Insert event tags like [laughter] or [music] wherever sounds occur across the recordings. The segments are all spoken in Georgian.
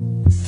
you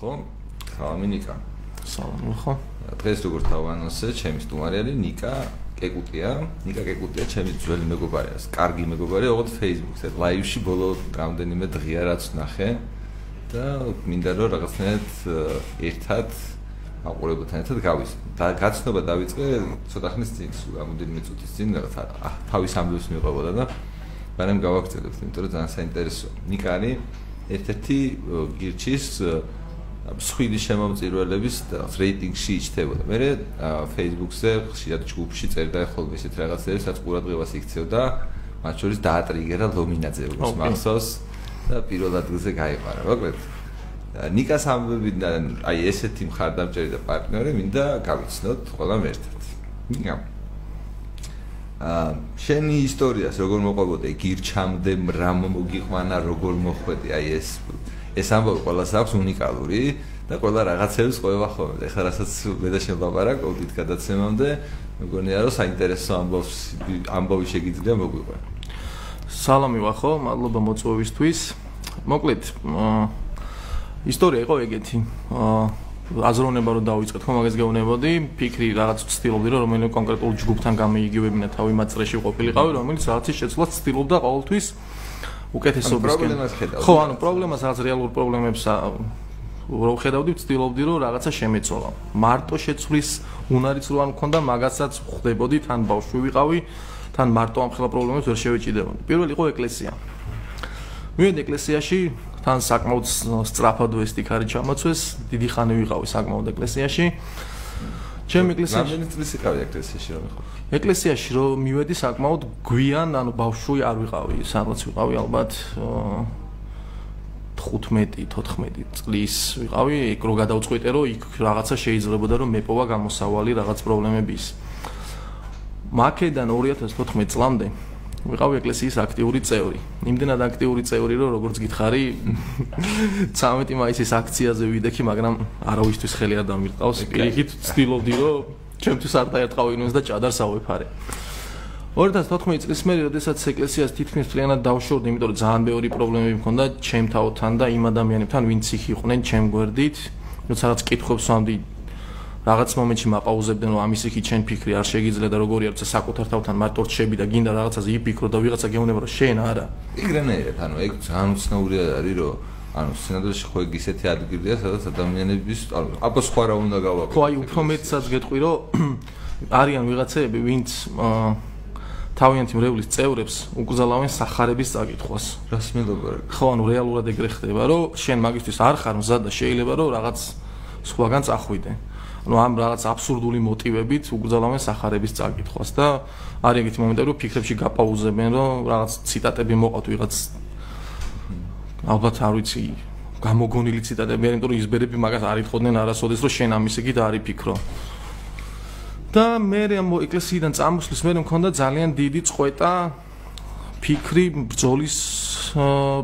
ხო? სალამი ნიკა. სალამი ხო? დღეს როგორ თავანოსე, ჩემი სტუმარი არის ნიკა კეკუტია. ნიკა კეკუტია ჩემი ძველი მეგობარია, კარგი მეგობარია, ოღონდ Facebook-ზე ლაივში ბოლო რამდენიმე დღეა რაც ნახე და მინდა რომ რაღაცნაირად ერთად აყურებელთან ერთად გავის. და გაცნობა დავიწყე ცოტა ხნის წინ, რამოდენიმე წუთის წინ რაღაცა თავის ამბებს მიყვებოდა და მაგრამ გავაგრძელებთ, იმიტომ რომ ძალიან საინტერესოა. ნიკა არის ერთ-ერთი გირჩის მსხვილი შემომწირველების რეიტინგში იჩთებოდა. მე Facebook-ზე ხშირად ჯგუფში წერდა ხოლმე ესეთ რაღაცებს, რაც ყურადღებას იქცევდა, მათ შორის დაატრიგერა ლომინაძეების მახსოვს და პირველ ადგილზე გაიყარა. მოკლედ ნიკას ამბებიდან აი ესეთი მხარდამჭერი და პარტნიორი მინდა გავიცნოთ ყველამ ერთად. ნიკა აა შენი ისტორიას როგორ მოყვებოდა გირჩამდე რა მოგიყვანა როგორ მოხვედი აი ეს ეს ამბავი ყველას აქვს უნიკალური და ყველა რაღაცებს ყובה ხოლმე. ეხლა რასაც მე და შენ ლაპარაკობდით გადაცემამდე, მგონია რომ საინტერესო ამბავს ამბავი შეგიძლია მოგვიყვე. სალამი ვახო, მადლობა მოწვევისთვის. მოკლედ, ისტორია იყო ეგეთი. აზროვნება რომ დავიწყეთ, ხო მაგას გეუბნებოდი, ფიქრი რაღაც ვცდილობდი რომ რომელიმე კონკრეტულ ჯგუფთან გამოიგივებინა თავი მაწრეში ყოფილიყავი, რომელიც რაღაცის შეცვლას ვცდილობდა ყოველთვის. უკეთესობისკენ. ხო, ანუ პრობლემას რაც რეალურ პრობლემებს რო ხედავდი, ვცდილობდი რომ რაღაცა შემეწოლა. მარტო შეცვლის უნარიც რო არ მქონდა, მაგასაც ხვდებოდი, თან ბავშვი ვიყავი, თან მარტო ამ ხელა პრობლემებს ვერ შევეჭიდებოდი. პირველი იყო ეკლესია. მივედი ეკლესიაში, თან საკმაოდ სწრაფად ვესტიქარი ჩამოცვეს, დიდი ხანი ვიყავი საკმაოდ ეკლესიაში. ჩემ ეკლესიაში რამდენი წლის იყავი ეკლესიაში რომ ხო? ეკლესიაში რომ მივედი საკმაოდ გვიან, ანუ ბავშვი არ ვიყავი, სადღაც ვიყავი ალბათ 15-14 წლის ვიყავი, იქ რო გადავწყვიტე რომ იქ რაღაცა შეიძლებოდა რომ მეპოვა გამოსავალი რაღაც პრობლემების. მაკედან 2014 წლამდე ვიყავი ეკლესიის აქტიური წევრი. იმდენად აქტიური წევრი, რომ როგორც გითხარი, [laughs] 13 მაისის აქციაზე ვიდექი, მაგრამ არავისთვის ხელი არ დამირყავს. პირიქით ვცდილობდი, რომ ჩემთვის არ დაერტყავინოს და ჭადარს ავეფარე. 2014 წლის მერე, როდესაც ეკლესიას თითქმის მთლიანად დავშორდი, იმიტომ რომ ძალიან ბევრი პრობლემები მქონდა ჩემთაოთან და იმ ადამიანებთან, ვინც იქ იყვნენ ჩემ გვერდით. როცა რაც კითხობს ვამდი რაღაც მომენტში მაპაუზებდნენ რომ ამის იქი ჩემ ფიქრი არ შეგიძლია და როგორი არის საკუთარ თავთან მარტო რჩები და გინდა რაღაცაზე იფიქრო და ვიღაცა გეუბნება რომ შენ არა იგრენერეთ ანუ ეგ ძალიან უცნაური არის რომ ანუ სინამდვილეში ხო ეგ ისეთი ადგილია, სადაც ადამიანების ანუ აბა სხვა რა უნდა გავაკეთო. ხო, აი უფრო მეტსაც გეტყვი, რომ [clears throat] არიან ვიღაცეები, ვინც თავიანთი მრევლის წევრებს უკრძალავენ сахарების წაკითხვას. რას მელობა რა? ხო, ანუ რეალურად ეგრე ხდება, რომ შენ მაგისთვის არ ხარ მზად და შეიძლება რომ რაღაც სხვაგან წახვიდე. ანუ ამ რაღაც აბსურდული მოტივებით უკრძალავენ сахарების წაკითხვას და არის ეგეთი მომენტები, რომ ფიქრებში გაპაუზებენ, რომ რაღაც ციტატები მოყავთ ვიღაც ალბათ არ ვიცი გამოგონილი ციტატები არის იმიტომ რომ ისბერები მაგას არ ითხოდნენ არასოდეს რომ შენ ამის იგი და არის ფიქრო და მე ამ ეკლესიიდან წამოსვლის მე მქონდა ძალიან დიდი წყვეტა ფიქრი ბრძოლის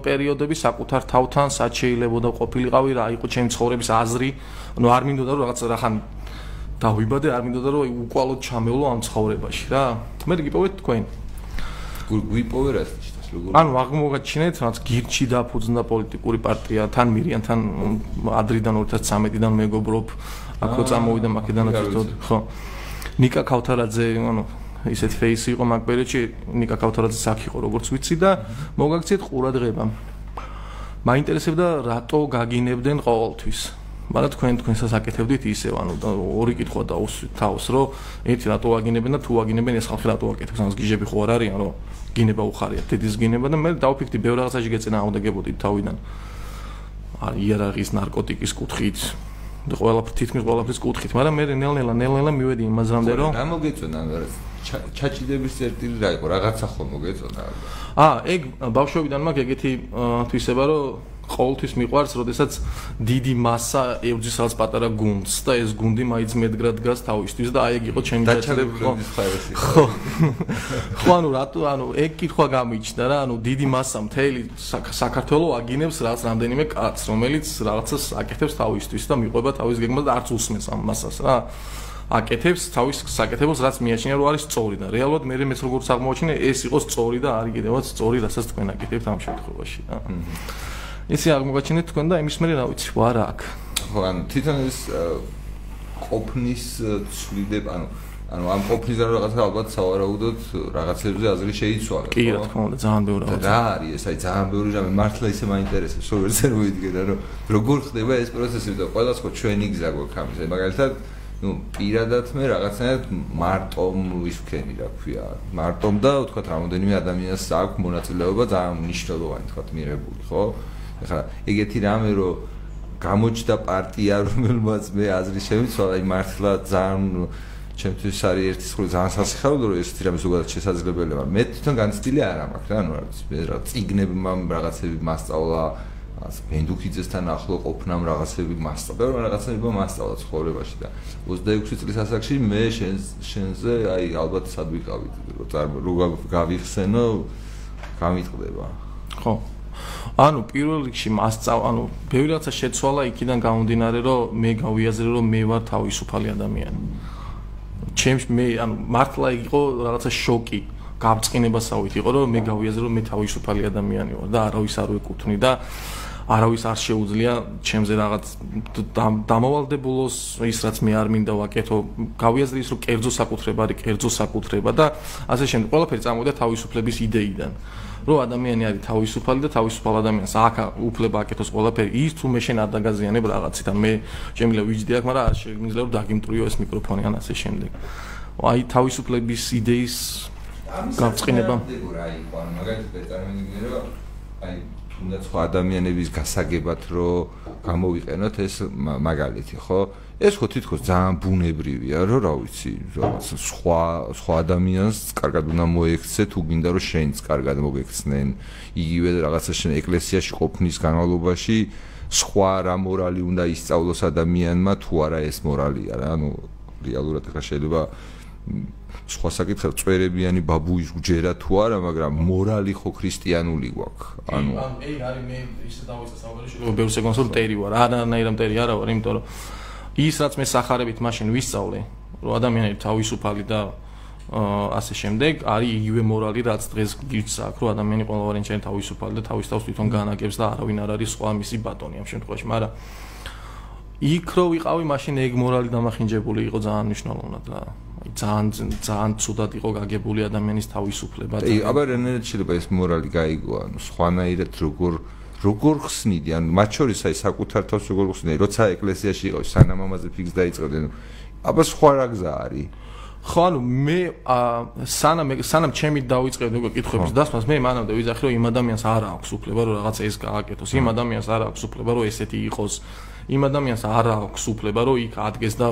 პერიოდები საკუთარ თავთან სად შეიძლება და ყოფილიყავი რა იყო ჩემი ცხოვრების აზრი. ანუ არ მინდოდა რომ რაღაც რახან დავიბადე არ მინდოდა რომ უკვალოდ ჩამევლო ამ ცხოვრებაში რა. მე გიპოვეთ თქვენ? გვიპოვე რა ანუ აღმოგაჩინეთ რაც გირჩი დაფუძნდა პოლიტიკური პარტია თან მირიანთან ადრიდან 2013-დან მეგობრობ აქო წამოვიდა მაკედონიაში ხო. ნიკა ქავთარაძე ანუ ისეთ ფეისი იყო მაგ პერიოდში ნიკა ქავთარაძე აქ იყო როგორც ვიცი და მოგაქციეთ ყურადღება. მაინტერესებდა რატო გაგინებდნენ ყოველთვის მაგრამ თქვენ თქვენსაც აკეთებდით ისევ ანუ ორი კითხვა დაუსვით თავს რომ ერთი რატო აგინებენ და თუ აგინებენ ეს ხალხი რატო აკეთებს ანუ გიჟები ხო არ არიან რომ გინება უხარია? დედის გინება და მე დავფიქრდი ბევრ რაღაცაში გეწენა აუნდაგებოდით თავიდან. აი იერარქიის ნარკოტიკის კუთხით და ყველა თითქმის ყველაფრის კუთხით მაგრამ მე ნელ-ნელა ნელ-ნელა მივედი იმაზრამდე რომ რა მოგეწონა ჩაჭიდების წერტილი რა იყო? რაღაცა ხომ მოგეწონა აა ეგ ბავშვობიდან მაქვს ეგეთი თვისება რომ ყოველთვის მიყვარს, როდესაც დიდი მასა ევძის რაღაც პატარა გუნდს და ეს გუნდი მაინც მედგრად დგას თავისთვის და აი ეგ იყო ჩემი დაჭერებული ხო. ხო, ანუ რატო, ანუ ეგ კითხვა გამიჩნდა რა, ანუ დიდი მასა მთელი საქართველოს აგინებს რაღაც რამდენიმე კაცს, რომელიც რაღაცას აკეთებს თავისთვის და მიყვება თავის გეგმას და არც უსმენს ამ მასას რა. აკეთებს თავის საკეთებელს რაც მიაჩნია რომ არის სწორი და რეალურად მე მეც როგორც აღმოჩინე ეს იყო სწორი და არის კიდევაც სწორი რასაც თქვენ აკეთებთ ამ შემთხვევაში რა. ისე აღმოჩინეთ თქვენ და იმის მერე რა ვიცი, ვარა აქ. ხო, ანუ თვითონ ეს ყოფნის ცვლილება, ანუ ანუ ამ ყოფნის რა რაღაცა ალბათ სავარაუდოდ რაღაცებზე აზრი შეიცვალა. კი, რა თქმა უნდა, ძალიან ბევრი რაღაცა. რა არის ეს? აი ძალიან ბევრი რამე მართლა ისე მაინტერესებს, რომ ვერცერ მოიდგე და რომ როგორ ხდება ეს პროცესი და ყველას ხო ჩვენი გზა გვაქვს ამის. მაგალითად ну პირადად მე რაღაცნაირად მარტომ ვისქენი რა ქვია მარტომ და თქვა რამოდენიმე ადამიანს აქვს მონაწილეობა ძალიან მნიშვნელოვანი თქვა მიღებული ხო ეხლა ეგეთი რამე რომ გამოჩნდა პარტია [laughs] რომელმაც მე აზრი შემიცვალა აი მართლა ძალიან ჩემთვის არის ერთი სულ ძალიან სასიხარულო რომ ესეთი რამე ზოგადად შესაძლებელია მაგრამ მე თვითონ განცდილი არ მაქვს რა ანუ რა რა ციგნები მამ რაღაცები მასწავლა ას ბენდუქიძესთან ახლო ყოფნამ რაღაცები მასწავლა ბევრი რაღაცები მასწავლა ცხოვრებაში და 26 წლის ასაკში მე შენ შენზე აი ალბათ სად ვიყავით რომ გავიხსენო გამიტყდება. ხო ანუ პირველ რიგში მასწავ ანუ ბევრი რაცა შეცვალა იქიდან გამომდინარე რომ მე გავიაზრე რომ მე ვარ თავისუფალი ადამიანი. ჩემს მე ანუ მართლა იყო რაღაცა შოკი გავწყინებასავით იყო რომ მე გავიაზრე რომ მე თავისუფალი ადამიანი ვარ და არავის არ ვეკუთვნი და არავის არ შეუძლია ჩემზე რაღაც დამოვალდებულოს ის რაც მე არ მინდა ვაკეთო. გავიაზრე ის რომ კერძო საკუთრება არის კერძო საკუთრება და ასე შემდეგ. ყველაფერი წამოვიდა თავისუფლების იდეიდან რომ ადამიანი არის თავისუფალი და თავისუფალ ადამიანს აქ უფლება აკეთოს ყველაფერი ის თუ მე შენ არ დაგაზიანებ რაღაცით ან მე შემიძლია ვიჯდი აქ მაგრამ არ შემიძლია რომ დაგიმტრიო ეს მიკროფონი ან ასე შემდეგ. აი თავისუფლების იდეის გავწყინება აი მაგალითად წარმოვიდგინე რომ აი თუნდაც ხო ადამიანების გასაგებად რომ გამოვიყენოთ ეს მაგალითი ხო ეს ხო თითქოს ძალიან ბუნებრივია, რომ რა ვიცი, რაღაც სხვა სხვა ადამიანს კარგად უნდა მოექცე, თუ გინდა რომ შენც კარგად მოგექცნენ. იგივე რაღაცა შენ ეკლესიაში ყოფნის განმავლობაში სხვა რა მორალი უნდა ისწავლოს ადამიანმა, თუ არა ეს მორალია რა. ანუ რეალურად ახლა შეიძლება სხვა საკითხი წვერებიანი ბაბუის გჯერა თუ არა, მაგრამ მორალი ხო ქრისტიანული გვაქვს. ანუ ან ეგ არის მე ისე დავიწყე საუბარი შეიძლება ბევრ სეკუნდს რომ ტერი ვარ, არანაირად ტერი არა ვარ, იმიტომ რომ ის რაც მე სახარებით მაშინ ვისწავლე, რომ ადამიანები თავისუფალი და ასე შემდეგ, არის იგივე მორალი, რაც დღეს გიჩს აქვს, რომ ადამიანი ყოველგვარი ჩვენ თავისუფალი და თავის თავს თვითონ განაგებს და არავინ არ არის სხვა მისი ბატონი ამ შემთხვევაში, მაგრამ იქ რო ვიყავი, მაშინ ეგ მორალი დამახინჯებული იყო ძალიან მნიშვნელოვნად აი ძალიან ძალიან ცუდად იყო გაგებული ადამიანის თავისუფლება და აი, აბა რენერად შეიძლება ეს მორალი გაიგო, ანუ სხვანაირად როგორ როგორ ხსნიდი? ან მათ შორის აი საკუთარ თავს როგორ ხსნიდი? როცა ეკლესიაში იყავი სანამ ამაზე ფიქს დაიწყებდი აბა სხვა რა გზა არის? ხო ანუ მე სანამ სანამ ჩემი დავიწყებდი უკვე კითხების დასმას მე მანამდე ვიზახი რომ იმ ადამიანს არ აქვს უფლება რომ რაღაც ეს გააკეთოს იმ ადამიანს არ აქვს უფლება რომ ესეთი იყოს იმ ადამიანს არ აქვს უფლება რომ იქ ადგეს და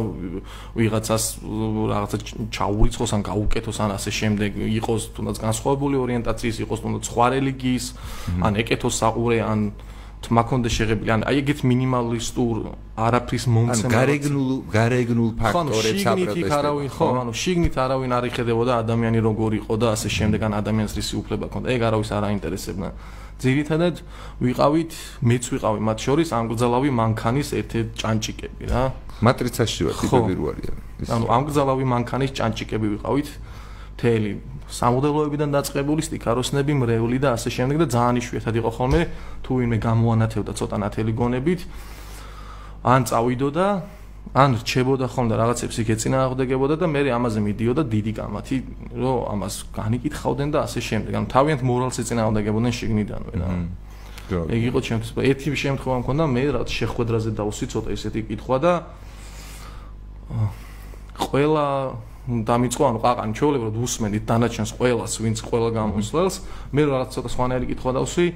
ვიღაცას რაღაცა ჩაურიცხოს ან გაუკეთოს ან ასე შემდეგ. იყოს თუნდაც განსხვავებული ორიენტაციის იყოს თუნდაც სხვა რელიგიის ან ეკეთოს საყურე ან თმაქონდე შეღებილი ან აი ეგეთ მინიმალისტურ არაფრის მომცემ ან გარეგნულ გარეგნულ ფაქტორებს აპროტესტებს ხო არავინ ხო. ანუ შიგნით არავინ არ იხედებოდა ადამიანი როგორ იყო და ასე შემდეგ ან ადამიანს რისი უფლება ჰქონდა. ეგ არავის არ აინტერესებდა ძირითადად ვიყავით მეც ვიყავი მათ შორის ამგზალავი მანქანის ერთ-ერთ ჭანჭიკები რა. მატრიცაში ვარ ტიპები რო არიან ანუ ამგზალავი მანქანის ჭანჭიკები ვიყავით თელი სამოდელოებიდან დაწყებული სტიქაროსნები მრევლი და ასე შემდეგ და ძალიან იშვიათად იყო ხოლმე თუ ვინმე გამოანათებდა ცოტა ნათელი გონებით ან წავიდოდა ან რჩებოდა ხოლმე და რაღაცებს იქ ეწინააღმდეგებოდა და მე ამაზე მიდიოდა დიდი კამათი რომ ამას განიკითხავდნენ და ასე შემდეგ. ანუ თავიანთ მორალს ეწინააღმდეგებოდნენ შიგნიდანვე რა. ეგ იყო ჩემთვის ერთი შემთხვევა მქონდა მე რაც შეხვედრაზე დავსვი ცოტა ესეთი კითხვა და ყველა დამიწყო ანუ ყაყანი ჩაოლებრად უსმენით დანაჩენს ყველას ვინც ყველა გამოსვლელს მე რაღაც ცოტა სხვანაირი კითხვა დავსვი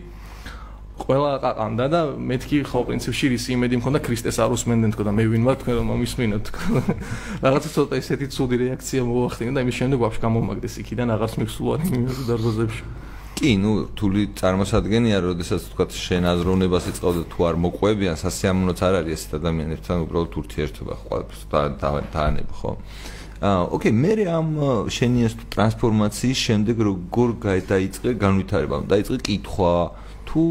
ყველა ყაყანდა და მეთქი ხო პრინციპში რის იმედი მქონდა ქრისტეს არ უსმენდნენ თქო და მე ვინ ვარ თქვენ რომ მომისმინოთ თქო [laughs] რაღაცა ცოტა ესეთი ცუდი რეაქცია მოახდინა და იმის შემდეგ ვაფშე გამომაგდეს იქიდან აღარც მიხსულანი იმის დარბაზებში კი, ნუ თული წარმოსადგენია, როდესაც თქვა შენ აზროვნებას იწყავდა თუ არ მოყვებიან, სასიამოვნოც არ არის ეს ადამიანებთან უბრალოდ ურთიერთობა ყველაფერს და დაანებ, ხო? აა, ოკეი, მე ამ შენი ეს ტრანსფორმაციის შემდეგ როგორ დაიწყე განვითარება? დაიწყე კითხვა თუ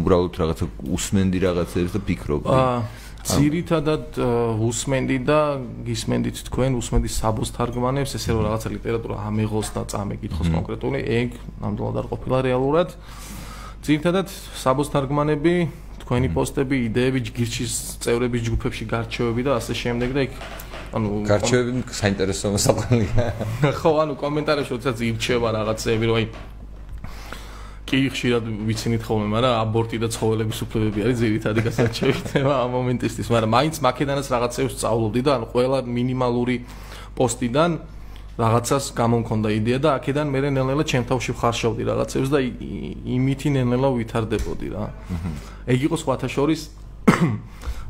უბრალოდ რაღაცა უსმენდი რაღაცებს და ფიქრობდი? აა ძირითადად უსმენდი და გისმენდით თქვენ უსმენდი საბოს თარგმანებს ესე რომ რაღაცა ლიტერატურა ამეღოს და წამეკითხოს კონკრეტული. ეგ ნამდვილად არ ყოფილა რეალურად. ძირითადად საბოს თარგმანები თქვენი პოსტები იდეები ჯგირჩის წევრების ჯგუფებში გარჩევები და ასე შემდეგ და იქ ანუ [laughs] გარჩევები საინტერესო მოსაყენია ხო ანუ კომენტარებში როდესაც ირჩევა რაღაცები რომ აი კი ხშირად ვიცინით ხოლმე, მაგრამ აბორტი და ცხოველების უფლებები არის ძირითადი გასაჩევი თემა ამ მომენტისთვის, მაგრამ მაინც მაკედანას რაღაცებს სწავლობდი და ანუ ყველა მინიმალური პოსტიდან რაღაცას გამომქონდა იდეა და აქედან მე ნელ-ნელა ჩემ თავში ვხარშავდი რაღაცებს და იმითი ნელ-ნელა ვითარდებოდი რა. ეგ იყო სხვათა შორის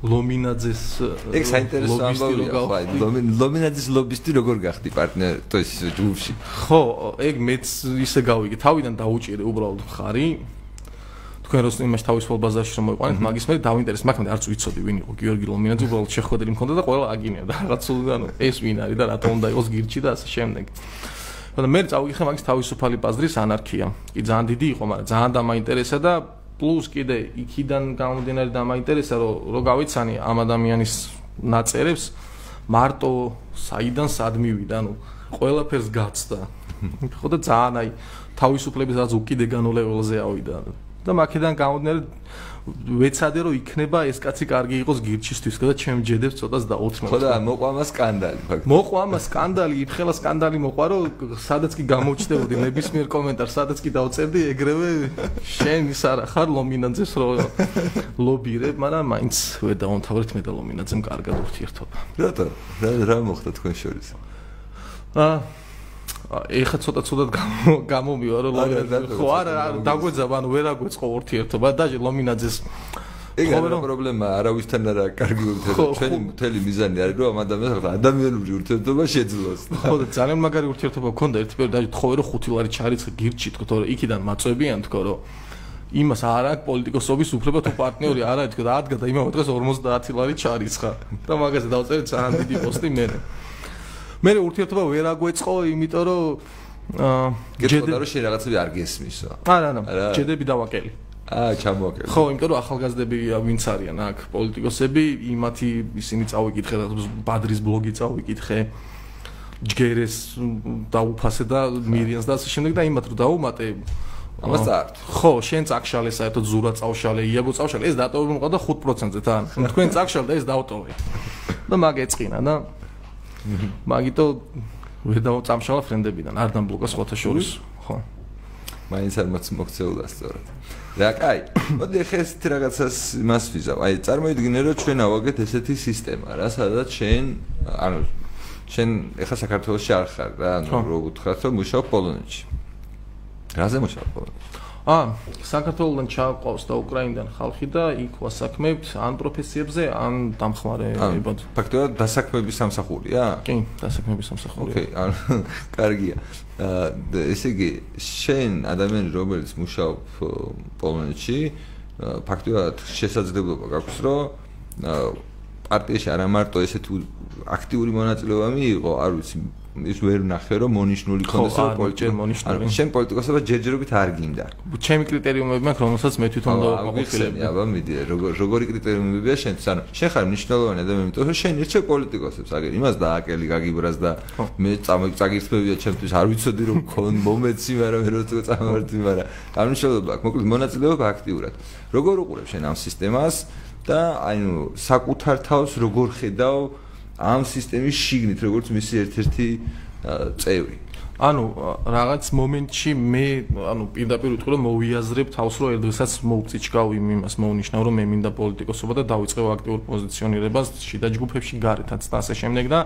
ლომინაძეს ეგ საინტერესო ამბავია ხო აი ლომინაძეს ლობისტი როგორ გახდი პარტნიორი თუ ეს ჯგუფში? ხო ეგ მეც ისე გავიგე. თავიდან დაუჭირე უბრალოდ ხარი თქვენ როს იმაში თავისუფალ ბაზარში რომ მოიყვანეთ მაგის მე დავინტერესდა მაგრამ არც ვიცოდი ვინ იყო გიორგი ლომინაძე უბრალოდ შეხვედრი მქონდა და ყველა აგინია და რაღაც ანუ ეს ვინ არის და რატომ უნდა იყოს გირჩი და ასე შემდეგ. და მე წავიღე მაგის თავისუფალი ბაზრის ანარქია. კი ძალიან დიდი იყო მაგრამ ძალიან დამაინტერესა და პლუს კიდე იქიდან გამომდინარე და მაინტერესა რომ რო გავიცანი ამ ადამიანის ნაწერებს მარტო საიდან სად მივიდა? ანუ ყველაფერს გაცდა. ხო და ძალიან აი თავისუფლების რაც უკიდე განოლეველზე ავიდა. და მაქედან გამომდინარე ვეცადე რომ იქნება ეს კაცი კარგი იყოს გირჩისთვის და ჩემ ჯედებს ცოტას დაუთმო. ხო და მოყვამა სკანდალი ფაქტობრივად. მოყვამა სკანდალი, იფხელა სკანდალი მოყვა რომ სადაც კი გამოჩნდებოდი ნებისმიერ კომენტარს, სადაც კი დავწერდი ეგრევე შენ ის არა ხარ ლომინაძეს რო ლობირებ, მაგრამ მაინც ვერ დავამთავრეთ მე და ლომინაძემ კარგად ურთიერთობა. რატო? რა რა მოხდა თქვენ შორის? აა ეხა ცოტა ცუდად გამომივა რომ ლომინაძე ხო არა დაგვეძაბ ანუ ვერ აგვეწყო ურთიერთობა და ლომინაძეს ეგ არა პრობლემა არავისთან არა კარგი ურთიერთობა ჩვენი მთელი მიზანი არის რომ ამ ადამიანს ადამიანური ურთიერთობა შეძლოს. [laughs] ხო და ძალიან მაგარი ურთიერთობა გქონდა ერთი პერიოდი და თხოვე რომ ხუთი ლარი ჩარიცხე გირჩი თქო რომ იქიდან მაწვევიან თქო რომ იმას არ აქვს პოლიტიკოსობის უფლება თუ პარტნიორი არა თქო და ადგა და იმავე დღეს 50 ლარი ჩარიცხა. და მაგაზე დავწერე ძალიან დიდი პოსტი მე მე ურთიერთობა ვერ აგვეწყო, იმიტომ რომ აა გეტყოდა რომ შენ რაღაცები არ გესმისო. არა, არა, ჯედები დავაკელი. აა, ჩამოაკელი. ხო, იმიტომ რომ ახალგაზრდები ვინც არიან აქ პოლიტიკოსები, იმათი ისინი წავიკითხე და ბადრის ბლოგი წავიკითხე. ჯგერეს დაუფასე და მირიანს და ასე შემდეგ და იმათ რომ დაუმატე ამას წართ. ხო, შენ წაკშალე საერთოდ ზურა წავშალე, იაგო წავშალე, ეს დატოვებული მყავდა 5%-ზე თან. თქვენ წაკშალე და ეს დავტოვე. და მაგეწყინა და მაგიტო ვერ დავწამშალა ფრენდებიდან არ დამბლოკა სხვათა შორის ხო. მაინც არ მოქცეულა სწორად რა კაი მოდი ხე ეს რაღაცას იმას ვიზავ. აი წარმოიდგინე რომ ჩვენ ავაგეთ ესეთი სისტემა რა სადაც შენ ანუ შენ ეხა საქართველოსში არ ხარ რა ანუ რო უთხრათ რომ მუშაობ პოლონეთში. რაზე მუშაობ პოლონეთში ა საქართველოსთან ჩააყავს და უკრაინიდან ხალხი და იქ ვასაქმებთ ან პროფესიებზე ან დამხმარეებად. ფაქტობრივად დასაქმების სამსახურია? კი, დასაქმების სამსახურია. ოკეი, ან [laughs] კარგია. აა ესე იგი, შენ ადამიანი რომელიც მუშაობ პოლონეთში, ფაქტობრივად შესაძლებლობა გაქვს, რომ პარტიაში არა მარტო ესეთი აქტიური მონაწილეობა მიიღო, არ ვიცი, ის ვერ ნახე რომ მონიშნული ქონდეს რომ პოლიტიკა მონიშნული. შენ პოლიტიკოსობა ჯერჯერობით არ გინდა. ჩემი კრიტერიუმები მაქვს, რომელსაც მე თვითონ დავაყოლებ. აბა მიდი, როგორ როგორი კრიტერიუმებია შენთვის? ანუ შენ ხარ მნიშვნელოვანი ადამიანი, იმიტომ რომ შენ ირჩევ პოლიტიკოსებს, აგერ იმას დააკელი გაგიბრას და მე წაგირწმებია ჩემთვის, არ ვიცოდი რომ ქონ მომეცი, მაგრამ როცა წამოვარდი, მაგრამ განსხვავება აქვს. მოკლედ მონაწილეობა აქტიურად. როგორ უყურებ შენ ამ სისტემას და აი ნუ საკუთარ თავს როგორ ხედავ ამ სისტემის შიგნით როგორც მისი ერთ-ერთი წევრი. ანუ რაღაც მომენტში მე ანუ პირდაპირ ვიტყვი რომ მოვიაზრებ თავს რომ ერთდღესაც მოვწიჩკავ იმ იმას მოვნიშნავ რომ მე მინდა პოლიტიკოსობა და დავიწყებ აქტიურ პოზიციონირებას შიდა ჯგუფებში გარეთაც და ასე შემდეგ და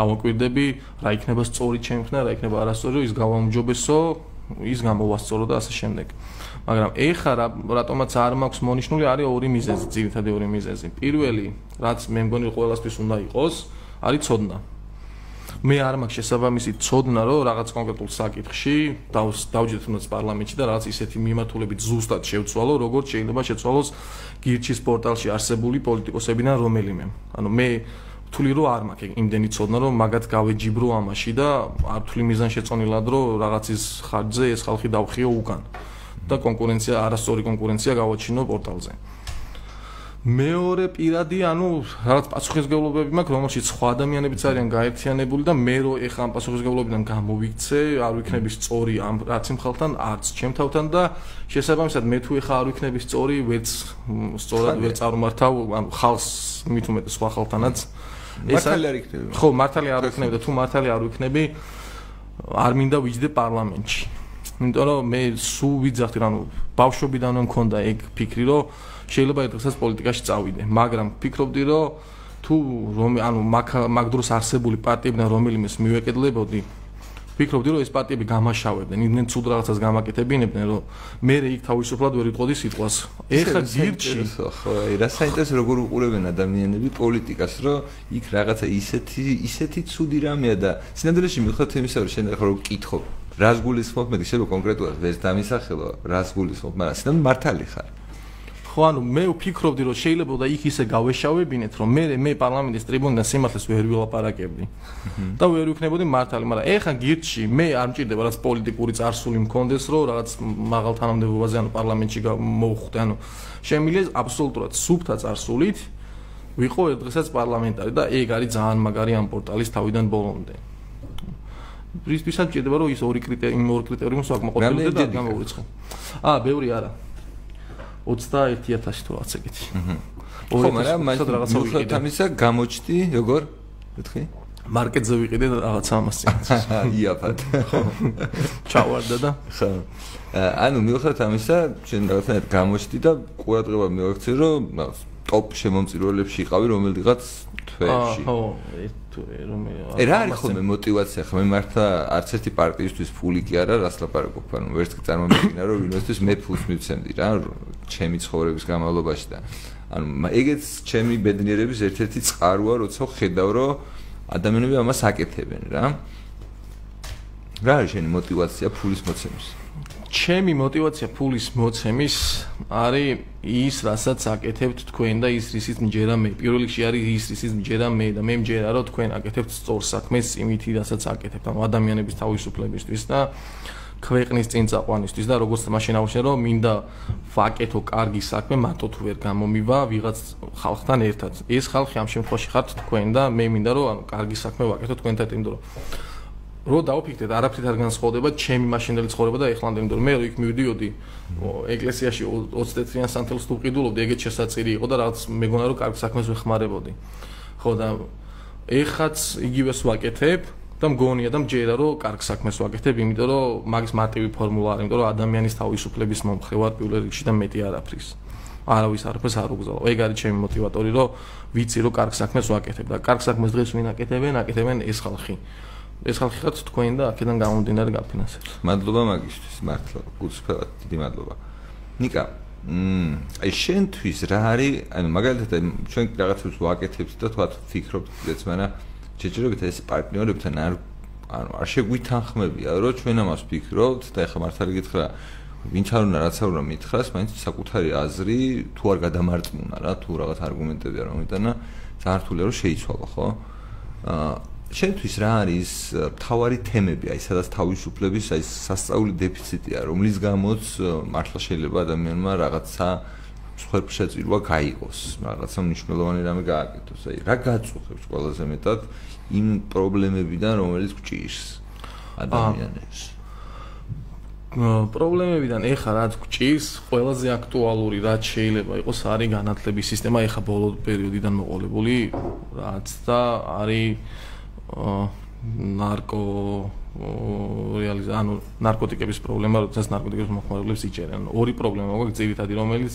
დავაკვირდები რა იქნება სწორი ჩემს და რა იქნება არასწორი ის გავამჯობესო ის გამოვასწორო და ასე შემდეგ. მაგრამ ეხა რატომაც არ მაქვს მონიშნული არის ორი მიზეზი, ძირითადი ორი მიზეზი. პირველი, რაც მე მგონი ყველასთვის უნდა იყოს, არის ცოდნა. მე არ მაქვს შესაბამისი ცოდნა, რომ რაღაც კონკრეტულ საკითხში დავჯდეთ უნდა პარლამენტში და რაღაც ისეთი მიმართულებით ზუსტად შევცვალო, როგორც შეიძლება შეცვალოს გირჩის პორტალში არსებული პოლიტიკოსებიდან რომელიმე. ანუ მე თვლი რომ არ მაქვს იმდენი ცოდნა რომ მაგათ გავეჯიბრო ამაში და არ თვლი მიზან შეწონილად რომ რაღაცის ხარჯზე ეს ხალხი დავხიო უკან და კონკურენცია არასწორი კონკურენცია გავაჩინო პორტალზე მეორე პირადი ანუ რაღაც პასუხისგებლობები მაქვს რომელშიც სხვა ადამიანებიც არიან გაერთიანებული და მე რო ეხა ამ პასუხისგებლობიდან გამოვიქცე არ ვიქნები სწორი ამ რაც იმ ხალხთან არც ჩემთავთან და შესაბამისად მე თუ ეხა არ ვიქნები სწორი ვერც სწორად ვერ წარმართავ ანუ ხალხს მით უმეტეს სხვა ხალხთანაც მართალი არ იქნება. ხო, მართალი არ იქნება და თუ მართალი არ ვიქნები, არ მინდა ვიჯდე პარლამენტში. იმიტომ რომ მე სულ ვიძახდი, ანუ ბავშვობიდანვე მქონდა ეგ ფიქრი, რომ შეიძლება დღესაც პოლიტიკაში წავიდე, მაგრამ ფიქრობდი, რომ თუ რომ ანუ მაგ მაგ დროს არსებული პარტიებიდან რომელიმეს მივეკედლებოდი, ვფიქრობდი რომ ეს პარტიები გამაშავებდნენ, იმენ ცუდ რაღაცას გამაკეთებინებდნენ, რომ მე იქ თავისუფლად ვერ იტყოდი სიტყვას. ეხლა გირჩი ხო, აი რა საინტერესო როგორ უყურებენ ადამიანები პოლიტიკას, რომ იქ რაღაცა ისეთი ისეთი ცუდი რამეა და სინამდვილეში მიხვდეთ იმისა, რომ შენ ახლა რო კითხო, რას გულისხმობ მე შეიძლება კონკრეტულად ვერ დამისახელო, რას გულისხმობ, მაგრამ სინამდვილეში მართალი ხარ. ხო ანუ მე ვფიქრობდი რომ შეიძლება და იქ ისე გავეშავებინეთ რომ მე მე პარლამენტის ტრიბუნიდან სიმართლეს ვერ ვილაპარაკებდი. და ვერ ვიქნებოდი მართალი მაგრამ ეხა გირჩი მე არ მჭირდება რაც პოლიტიკური წარსული მქონდეს რომ რაღაც მაღალ თანამდებობაზე ანუ პარლამენტში მოვხვდე ანუ შემიძლია აბსოლუტურად სუფთა წარსულით ვიყო დღესაც პარლამენტარი და ეგ არის ძალიან მაგარი ამ პორტალის თავიდან ბოლომდე რის ვისაც ჭირდება რომ ის ორი კრიტერიუმი ორი კრიტერიუმი საკმაყოფილო და გამოურიცხე აა ბევრი არა 21000 თუ რაღაც ეგეთი. აჰა. ხო, მაგრამ მაგ რაღაცა ვიყიდე. ამისა გამოჩდი, როგორ? მეთქი? მარკეტზე ვიყიდე რაღაც ამას წინ. [laughs] იაფად. ჩავარდა და. ხო. ანუ მიუხედავად ამისა, შენ რაღაცნაირად გამოჩდი და ყურადღება მივაქცე, რომ ტოპ შემომწირველებში იყავი რომელიღაც თვეში. ხო, თუ რომელი რა არის ხოლმე мотивация ხა მე მართლა არც ერთი პარტიისთვის ფული კი არა რას ლაპარაკობ? ანუ ვერც კი წარმომედგინა რომ ვინმესთვის მე ფულს მივცემდი რა ჩემი ცხოვრების განმავლობაში და ანუ ეგეც ჩემი ბედნიერების ერთ-ერთი წყაროა როცა ხედავ რომ ადამიანები ამას აკეთებენ რა. რა არის შენი мотивация ფულის მოცემის? ჩემი мотиваცია ფულის მოცემის არის ის, რასაც აკეთებთ თქვენ და ის, რისიც მჯერა მე. პირველ რიგში არის ის, რისიც მჯერა მე და მე მჯერა, რომ თქვენ აკეთებთ სწორ საქმეს, იმითი, რასაც აკეთებთ, ანუ ადამიანების თავისუფლებისთვის და ქვეყნის წინ წაყვანისთვის და როგორც მაშინ აღნიშნე, რომ მინდა ვაკეთო კარგი საქმე, მარტო თუ ვერ გამომივა ვიღაც ხალხთან ერთად. ეს ხალხი ამ შემთხვევაში ხართ თქვენ და მე მინდა რომ ანუ კარგი საქმე ვაკეთო თქვენთან ერთად, იმიტომ რომ რო დაუფიქრეთ, არაფრით არ განსხვავდება ჩემი მაშინდელი ცხოვრება და ეხლანდელი, იმიტომ რომ მე იქ მივდიოდი ეკლესიაში 21-იან სანთელს თუ ვყიდულობდი, ეგეც შესაძლებელი იყო და რაღაც მეგონა რომ კარგ საქმეს ვეხმარებოდი. ხო და ეხაც იგივეს ვაკეთებ, და მგონია და მჯერა რომ კარგ საქმეს ვაკეთებ, იმიტომ რომ მაგის მარტივი ფორმულა არის, იმიტომ რომ ადამიანის თავისუფლების მომხრე ვარ პირველ რიგში და მეტი არაფრის. არავის არაფერს არ უგზავნო. ეგ არის ჩემი мотиваტორი, რომ ვიცი რომ კარგ საქმეს ვაკეთებ და კარგ საქმეს დღეს ვინ აკეთებენ, აკეთებენ ეს ხალხი. ეს ხალხი ხართ თქვენ და აქედან გამომდინარე გაფინანსებს. მადლობა მაგისთვის, მართლა გულწრფელად დიდი მადლობა. ნიკა, მმ, აი შენთვის რა არის, ანუ მაგალითად ჩვენ რაღაცებს ვაკეთებთ და თქვა ფიქრობთ ეს მანა შეჭირებით ეს პარტნიორებთან არ ანუ არ შეგვითანხმებია რომ ჩვენ ამას ფიქრობთ და ეხლა მართალი გითხრა ვინც არ უნდა რაც არ უნდა მითხრას, მაინც საკუთარი აზრი თუ არ გადამარწმუნა რა, თუ რაღაც არგუმენტები არ მომიტანა, ძალიან რთულია რომ შეიცვალო, ხო? აა შენთვის რა არის თავარი თემები, აი სადაც თავისუფლების აი სასწაული დეფიციტია, რომლის გამოც მართლა შეიძლება ადამიანმა რაღაცა სხვერფშეწირვა გაიგოს, რაღაცა მნიშვნელოვანი რამე გააკეთოს. აი რა გაწუხებს ყველაზე მეტად იმ პრობლემებიდან, რომელიც გჭირს ადამიანებს? პრობლემებიდან ეხა რაც გჭირს, ყველაზე აქტუალური რაც შეიძლება იყოს არის განათლების სისტემა, ეხა ბოლო პერიოდიდან მოყოლებული, რაც და არის ნარკო რეალიზა ანუ ნარკოტიკების პრობლემა, როდესაც ნარკოტიკების მოხმარებლებს იჭერენ. ორი პრობლემა მოგვაქვს ძირითადი, რომელიც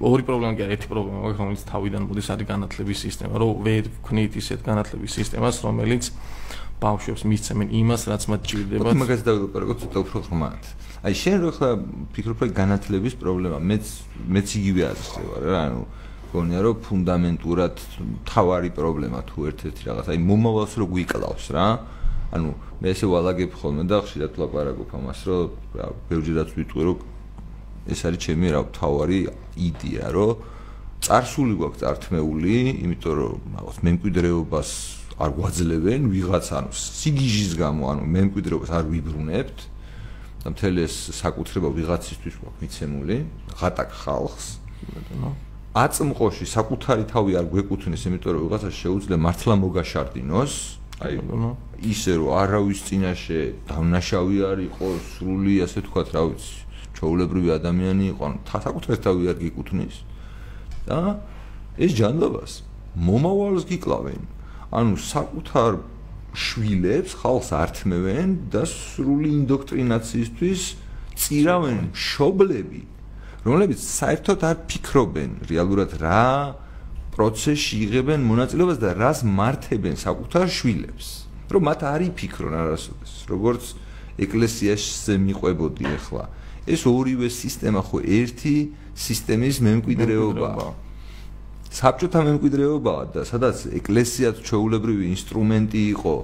ორი პრობლემა კი არა, ერთი პრობლემა მოგვაქვს, რომელიც თავიდან მოდის არის განათლების სისტემა, რომ ვერ ვქნით ისეთ განათლების სისტემას, რომელიც ბავშვებს მისცემენ იმას, რაც მათ ჭირდება. მაგას დავიწყო ცოტა უფრო ხმათ. აი შენ რო ხა ფიქრობ რა განათლების პრობლემა, მეც მეც იგივე არის რა, ანუ გონია რომ ფუნდამენტურად თავარი პრობლემა თუ ერთ-ერთი რაღაც, აი მომავალს რო გვიკლავს რა. ანუ მე ესე ვალაგებ ხოლმე და ხშირად ლაპარაკობ ამას, რომ რა, ბევრჯერაც ვიტყვი რომ ეს არის ჩემი რა თავარი იდეა, რომ წარსული გვაქვს წართმეული, იმიტომ რომ რაღაც მემკვიდრეობას არ გვაძლევენ ვიღაც ანუ სიგიჟის გამო, ანუ მემკვიდრეობას არ ვიბრუნებთ. და მთელი ეს საკუთრება ვიღაცისთვის გვაქვს მიცემული, ღატაკ ხალხს. აწმყოში საკუთარი თავი არ გვეკუთვნის, იმიტომ რომ ვიღაცა შეუძლია მართლა მოგაშარდინოს. აი, ისე რომ არავის წინაშე დავნაშავი არ იყოს, სრული ასე თქვა, რა ვიცი, ჩაულებრივი ადამიანი იყო, ანუ საკუთარ თავი არ გიკუთვნის. და ეს ჯანდაბას მომავალს გიკლავენ. ანუ საკუთარ შვილებს ხალხს ართმევენ და სრული ინდოქტრინაციისთვის წირავენ შობლები, რომლებიც საერთოდ არ ფიქრობენ რეალურად რა პროცესში იღებენ მონაწილეობას და რას მართებენ საკუთარ შვილებს. რომ მათ არ იფიქრონ არასოდეს, როგორც ეკლესიაში მიყვებოდი ახლა. ეს ორივე სისტემა ხო ერთი სისტემის მემკვიდრეობაა. საბჭოთა მემკვიდრეობაა და სადაც ეკლესიაც ჩვეულებრივი ინსტრუმენტი იყო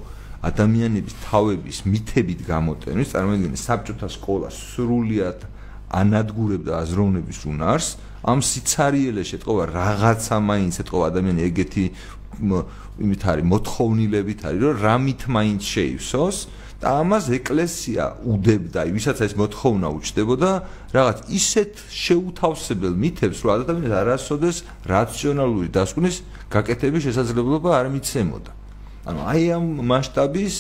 ადამიანების თავების მითებით გამოტენის, წარმოიდგინე საბჭოთა სკოლა სრულიად ანადგურებდა აზროვნების უნარს, ამ სიცარიელეს ეთყობა რაღაცა მაინც ეთყობა ადამიანი ეგეთი იმით არის მოთხოვნილებით არის რომ რამით მაინც შეივსოს და ამას ეკლესია უდებდა, ვისაც ეს მოთხოვნა უჩდებოდა, რაღაც ისეთ შეუთავსებელ მითებს, რომ ადამიანს არასოდეს რაციონალური დასკვნის გაკეთების შესაძლებლობა არ მიცემოდა. ანუ აი ამ მასშტაბის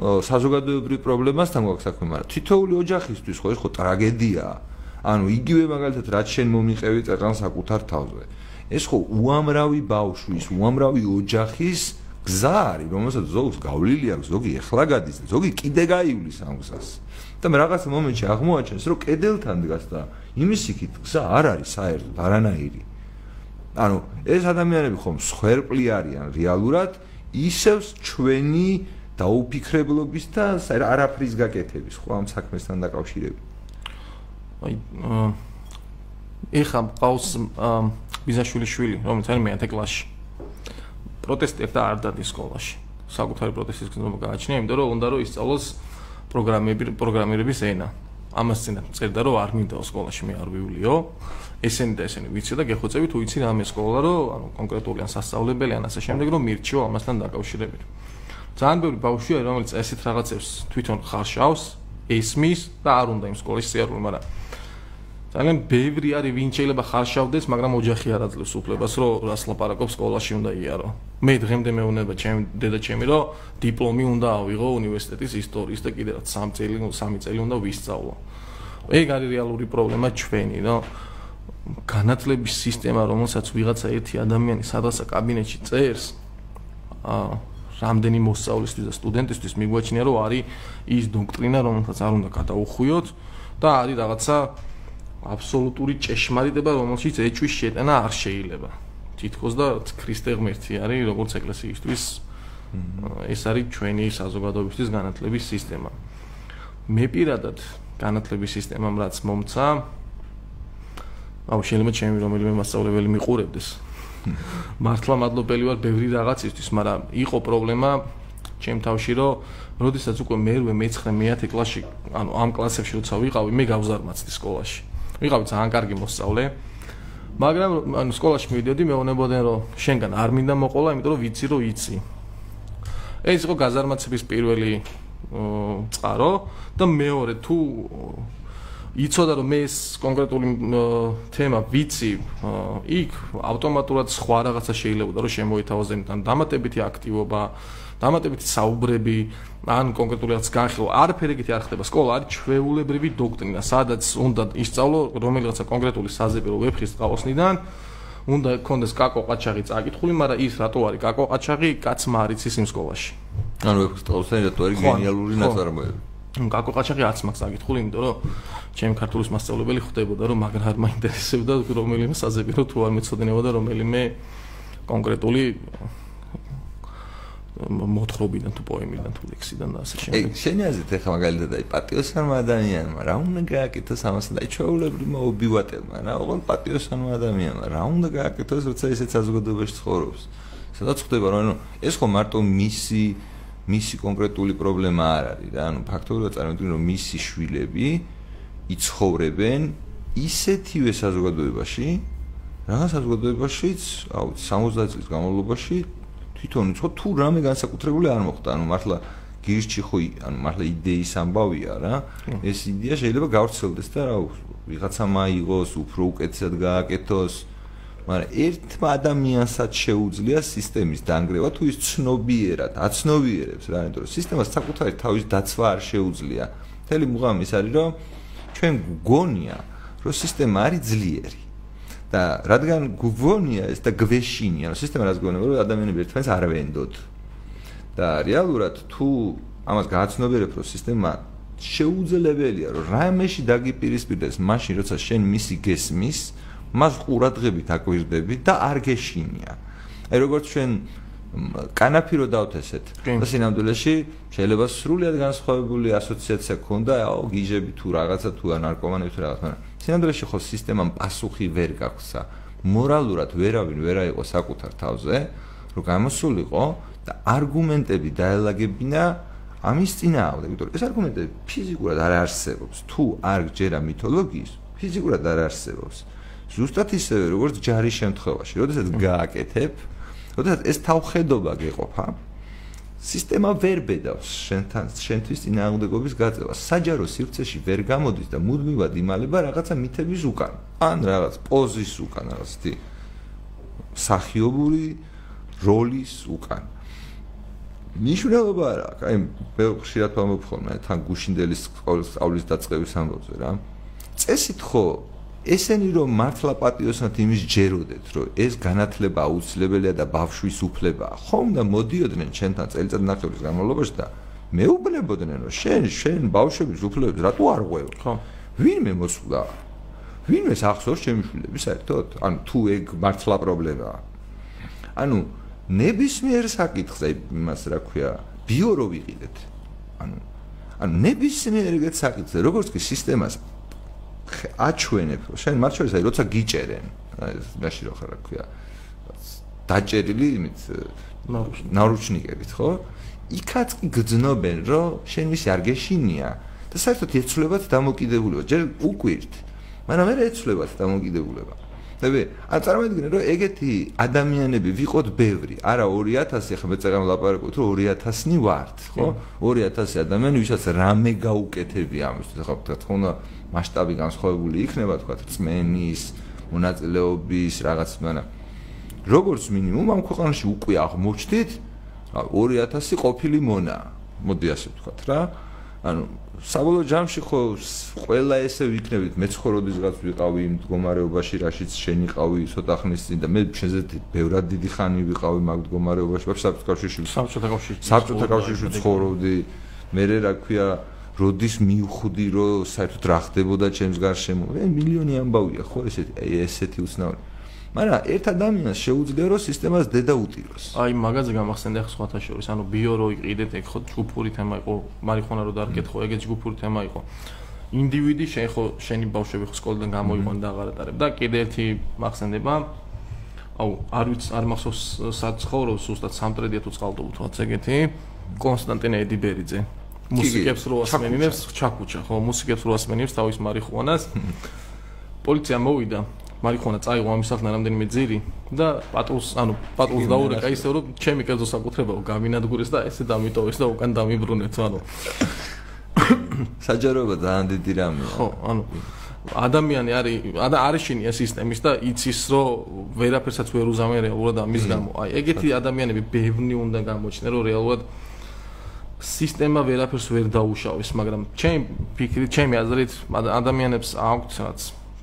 საზოგადოებრივ პრობლემასთან გვაქვს საქმე, მაგრამ თითოეული ოჯახისთვის ხო ეს ხო ტრაგედიაა. ანუ იგივე მაგალითად რაც შენ მომიყევი წერან საკუთარ თავზე. ეს ხო უამრავი ბავშვის, უამრავი ოჯახის გზა არის, რომელსაც ზოგს გავლილი აქვს, ზოგი ეხლა გადის, ზოგი კიდე გაივლის ამ გზას. და მე რაღაც მომენტში აღმოაჩენს, რომ კედელთან დგას და იმის იქით გზა არ არის საერთოდ არანაირი. ანუ ეს ადამიანები ხომ სხერპლი არიან რეალურად ისევ ჩვენი დაუფიქრებლობის და არაფრის გაკეთების ხო ამ საქმესთან დაკავშირებით. აი ეხა ყავს ბიზაშვილი შვილი, რომელიც არის მეათე კლასში. პროტესტებდა არ დადის სკოლაში. საკუთარი პროტესტის გზნობა გააჩნია, იმიტომ რომ უნდა რომ ისწავლოს პროგრამები პროგრამირების ენა. ამას წინა წერდა რომ არ მინდა სკოლაში მე არ ვიულიო. ესენი და ესენი ვიცი და გეხოცები თუ იცი რამე სკოლა რომ ანუ კონკრეტული ან სასწავლებელი ან ასე შემდეგ რომ მირჩიო ამასთან დაკავშირებით. ძალიან ბევრი ბავშვია რომელიც ესეთ რაღაცებს თვითონ ხარშავს, ესმის და არ უნდა იმ სკოლის სიარული, მაგრამ ძალიან ბევრი არის ვინ შეიძლება ხარშავდეს, მაგრამ ოჯახი არ აძლევს უფლებას, რომ რას ლაპარაკობს სკოლაში უნდა იარო. მე დღემდე მეუნება ჩემი დედა ჩემი, რომ დიპლომი უნდა ავიღო უნივერსიტეტის ისტორიის და კიდევ 3 წელი, 3 წელი უნდა ვისწავლო. ეგ არის რეალური პრობლემა ჩვენი, რომ განათლების სისტემა, რომელსაც ვიღაცა ერთი ადამიანი სადღაცა კაბინეტში წერს, აა რამდენი მოსწავლისთვის და სტუდენტისთვის მიგვაჩნია, რომ არის ის დოქტრინა, რომელსაც არ უნდა გადაუხვიოთ და არის რაღაცა აბსოლუტური ჭეშმარიტება, რომელშიც ეჭვის შეტანა არ შეიძლება. თითქოს და ქრისტე ღმერთი არის, როგორც ეკლესიისთვის ეს არის ჩვენი საზოგადოებისთვის განათლების სისტემა. მე პირადად განათლების სისტემამ რაც მომცა აუ შეიძლება ჩემი რომელიმე მასწავლებელი მიყურებდეს. მართლა მადლობელი ვარ ბევრი რაღაცისთვის, მაგრამ იყო პრობლემა ჩემ თავში, რომ როდესაც უკვე მერვე მე-9 მე-10 კლასში, ანუ ამ კლასებში როცა ვიყავი, მე გავზარმაცდი სკოლაში. ვიყავი ძალიან კარგი მოსწავლე. მაგრამ ანუ სკოლაში მივიდოდი, მეუბნებოდნენ რომ შენგან არ მინდა მოყოლა, იმიტომ რომ ვიცი რომ იცი. ეს იყო გაზარმაცების პირველი წყარო და მეორე თუ იცოდა რომ მე ეს კონკრეტული თემა ვიცი, იქ ავტომატურად სხვა რაღაცა შეიძლება რომ შემოითავაზენ და დამატებითი აქტივობა დამატებითი საუბრები ან კონკრეტულად განხილვა. არაფერი ეგეთი არ ხდება. სკოლა არის ჩვეულებრივი დოქტრინა სადაც უნდა ისწავლო რომელიღაცა კონკრეტული საზეპირო ვეფხის ყავოსნიდან უნდა კონდეს კაკო ყაჩაღი წაკითხული მაგრამ ის რატო არის კაკო ყაჩაღი? კაცმა არის ის იმ სკოლაში. ანუ ვეფხის ყავოსნიდან რატო არის გენიალური ნაწარმოები კაკო ყაჩაღი არც მაქვს წაკითხული იმიტომ რომ ჩემი ქართულის მასწავლებელი ხვდებოდა რომ მაგრამ არ მაინტერესებდა რომელიმე საზეპირო თუ არ მეცოდინებოდა რომელიმე კონკრეტული მოთხრობიდან თუ პოემიდან თუ ლექსიდან და ასე შემდეგ. ეგ შენი აზრით ახლა მაგალითად აი პატიოსანმა ადამიანმა რა უნდა გააკეთოს ამასთან აი ჩვეულებრივმა ობივატელმა რა ოღონდ პატიოსანმა ადამიანმა რა უნდა გააკეთოს როცა ისეთ საზოგადოებაში ცხოვრობს სადაც ხდება რომ ეს ხო მარტო მისი მისი კონკრეტული პრობლემა არ არის რა. ანუ ფაქტობრივად წარმოვიდგინე რომ მისი შვილები იცხოვრებენ ისეთივე საზოგადოებაში რა საზოგადოებაშიც აუ 60 წლის განმავლობაში თვითონ ხო თუ რამე განსაკუთრებული არ მოხდა. ანუ მართლა გირჩი ხო ანუ მართლა იდეის ამბავია რა. ეს იდეა შეიძლება გავრცელდეს და რა ვიღაცა მაიღოს უფრო უკეთესად გააკეთოს მაგრამ ერთ ადამიანსაც შეუძლია სისტემის დანგრევა თუ ის ცნობიერად აცნობიერებს რა იმიტომ რომ სისტემას საკუთარი თავის დაცვა არ შეუძლია. მთელი მუღამი ის არის რომ ჩვენ გგონია რომ სისტემა არის ძლიერი. და რადგან გგონია ეს და გვეშინია რომ სისტემა რაც გგონება რომ ადამიანები ერთმანეთს არ ვენდოთ. და რეალურად თუ ამას გააცნობიერებ რომ სისტემა შეუძლებელია რომ რამეში დაგიპირისპირდეს მაშინ როცა შენ მისი გესმის მას ყურადღებით აკვირდები და არ გეშინია. აი როგორც ჩვენ კანაფირო დავთესეთ. და სინამდვილეში შეიძლება სრულიად განსხვავებული ასოციაცია ქონდა, აო გიჟები თუ რაღაცა თუ ნარკომანები თუ რაღაცა, მაგრამ სინამდვილეში ხო სისტემამ პასუხი ვერ გაქვსა. მორალურად ვერავინ ვერ აიყო საკუთარ თავზე, რომ გამოსულიყო და არგუმენტები დაელაგებინა ამის წინააღმდეგ, იმიტომ ეს არგუმენტები ფიზიკურად არ არსებობს. თუ არ გჯერა მითოლოგიის, ფიზიკურად არ არსებობს. ზუსტად ისევე როგორც ჯარის შემთხვევაში, როდესაც გააკეთებ, როდესაც ეს თავხედობა გეყოფა, სისტემა ვერ ბედავს შენთან შენთვის წინააღმდეგობის გაწევას. საჯარო სივრცეში ვერ გამოდის და მუდმივად იმალება რაღაცა მითების უკან, ან რაღაც პოზის უკან, რაღაც თი სახიობური როლის უკან. ნიშნულობა რა, აი მე ხშირად ვამბობ ხოლმე თან გუშინდელის სწავლის დაწყების ამბავზე რა. წესით ხო ესენი რომ მართლა პატიოსნად იმის ჯეროდეთ რომ ეს განათლება აუცილებელია და ბავშვის უფლებაა ხომ და მოდიოდნენ ჩვენთან წელიწად ნახევრის განმავლობაში და მეუბნებოდნენ რომ შენ შენ ბავშვების უფლებებს რატო არ ღვევ? ხო. ვინმე მოსულა? ვინმე ახსოვს ჩემი შვილები საერთოდ? ანუ თუ ეგ მართლა პრობლემაა ანუ ნებისმიერ საკითხზე იმას რა ქვია ბიო რო ვიყიდეთ. ანუ ანუ ნებისმიერ ეგეთ საკითხზე როგორც კი სისტემას აჩვენებ შენ მათ შორის აი როცა გიჭერენ აი მაშინ რო ხარ რა ქვია დაჭერილი იმით ნარუჩნიკებით ხო? იქაც კი გძნობენ რომ შენ ვისი არ გეშინია. და საერთოდ ეცვლებათ დამოკიდებულება. ჯერ უკვირთ მაგრამ მე ეცვლებათ დამოკიდებულება? ნები ან წარმოიდგინე რომ ეგეთი ადამიანები ვიყოთ ბევრი. არა 2000 ახლა მე წეგამ ლაპარაკობთ რომ 2000-ნი ვართ ხო? 2000 ადამიანი ვისაც რამე გაუკეთებია ამისთვის. ხო თქვა უნდა მასშტაბი განსხვავებული იქნება თქვა წმენის მონაწილეობის რაღაც მაგრამ როგორც მინიმუმ ამ ქვეყანაში უკვე აღმოჩნდით 2000 ყოფილი მონა მოდი ასე ვთქვა რა. ანუ საბოლოო ჯამში ხო ყველა ესე ვიქნებით მეცხოვრობისგან ვიყავი იმ მდგომარეობაში რაშიც შენიყავი ცოტა ხნის წინ და მე შენზე ბევრად დიდი ხანი ვიყავი მაგ მდგომარეობაში. საბჭოთა კავშირში საბჭოთა კავშირში საბჭოთა კავშირში ცხოვრობდი. მე რა ქვია როდის მივხვდი რომ საერთოდ რა ხდებოდა ჩემს გარშემო? მე მილიონი ამბავია ხო ესეთი ესეთი უცნაური. მაგრამ ერთ ადამიანს შეუძლია რომ სისტემას დედა უტიროს. აი მაგაზე გამახსენდა ხ სხვათა შორის, ანუ ბიო რო იყიდეთ, ეგ ხო ჯგუფური თემა იყო, მარიხონა რო დაარკეთო, ეგეც ჯგუფური თემა იყო. ინდივიდი შენ ხო შენი ბავშვები ხო სკოლიდან გამოიყონ და აღარ ატარებ და კიდე ერთი მახსენდება. აუ არ ვიცი არ მახსოვს საცხოვროს უბრალოდ სამტრედია თუ წყალდობ თუ რაც ეგეთი კონსტანტინე ედიბერიძე მუსიკებს რო ასმენინებს ჩაკუჩა ხო მუსიკებს რო ასმენინებს თავის მარიხუანას. პოლიცია მოვიდა. მარიხუანა წაიღო ამის სახნა რამდენიმე ძირი და პატრულს ანუ პატრულს დაურეკა ისე რომ ჩემი კერძო საკუთრებაო გამინადგურეს და ესე დამიტოვეს და უკან დამიბრუნეთ ანუ. საჯაროება ძალიან დიდი რამეა. ხო ანუ ადამიანი არის არის შინია სისტემის და იცის რომ ვერაფერსაც ვერ უზამენ რეალურად ამის გამო. აი ეგეთი ადამიანები ბევრი უნდა გამოჩნდნენ რომ რეალურად სისტემა ვერაფერს ვერ დაუშავეს მაგრამ ჩემი ფიქრით ჩემი აზრით ადამიანებს აქვთ რაც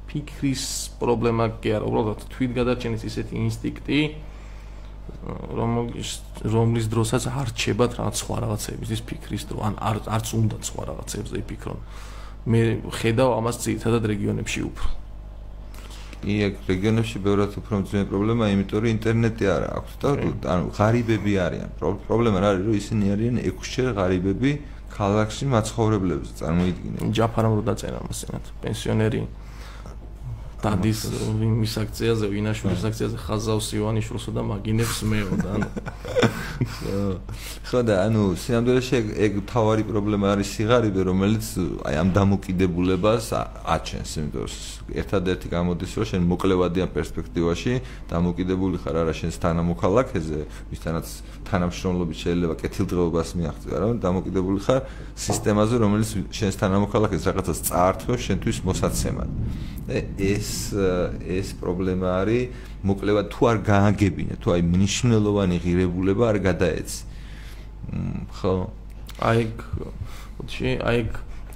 ფიქრის პრობლემა კი არა, უბრალოდ თვითგადარჩენის ისეთი ინსტინქტი, რომლის რომლის დროსაც არ ჩებათ რაღაც სხვა რაღაცების ის ფიქრის დრო, ან არ არც უნდა სხვა რაღაცებზე იფიქრონ. მე ხედავ ამას ძირითადად რეგიონებში უფრო. კი, ეგ რეგიონებში ბევრად უფრო მძიმე პრობლემაა, იმიტომ რომ ინტერნეტი არ აქვს და ანუ ღარიბები არიან. პრობლემა რა არის, რომ ისინი არიან 6-ჯერ ღარიბები ქალაქში მაცხოვრებლებს წარმოიდგინეთ. ჯაფარამ რო დაწერა მასენად, პენსიონერი დადის იმის აქციაზე, ვინაშვილის აქციაზე ხაზავს ივანიშვილსო და მაგინებს მეო და ანუ. [laughs] ხო და ანუ სინამდვილეში ეგ თავარი პრობლემა არის სიღარიბე, რომელიც აი ამ დამოკიდებულებას აჩენს, იმიტომ რომ ერთადერთი გამოდის, რომ შენ მოკლევადიან პერსპექტივაში დამოკიდებული ხარ არა შენს თანამოქალაქეზე, ვისთანაც თანამშრომლობით შეიძლება კეთილდღეობას მიაღწია, რა, დამოკიდებული ხარ სისტემაზე, რომელიც შენს თანამოქალაქეს რაღაცას წაართვევს შენთვის მოსაცემად. ეს ეს პრობლემა არის მოკლევა თუ არ გააგებინე თუ აი მნიშვნელოვანი ღირებულება არ გადაეცი ხო აი ხოჩი აი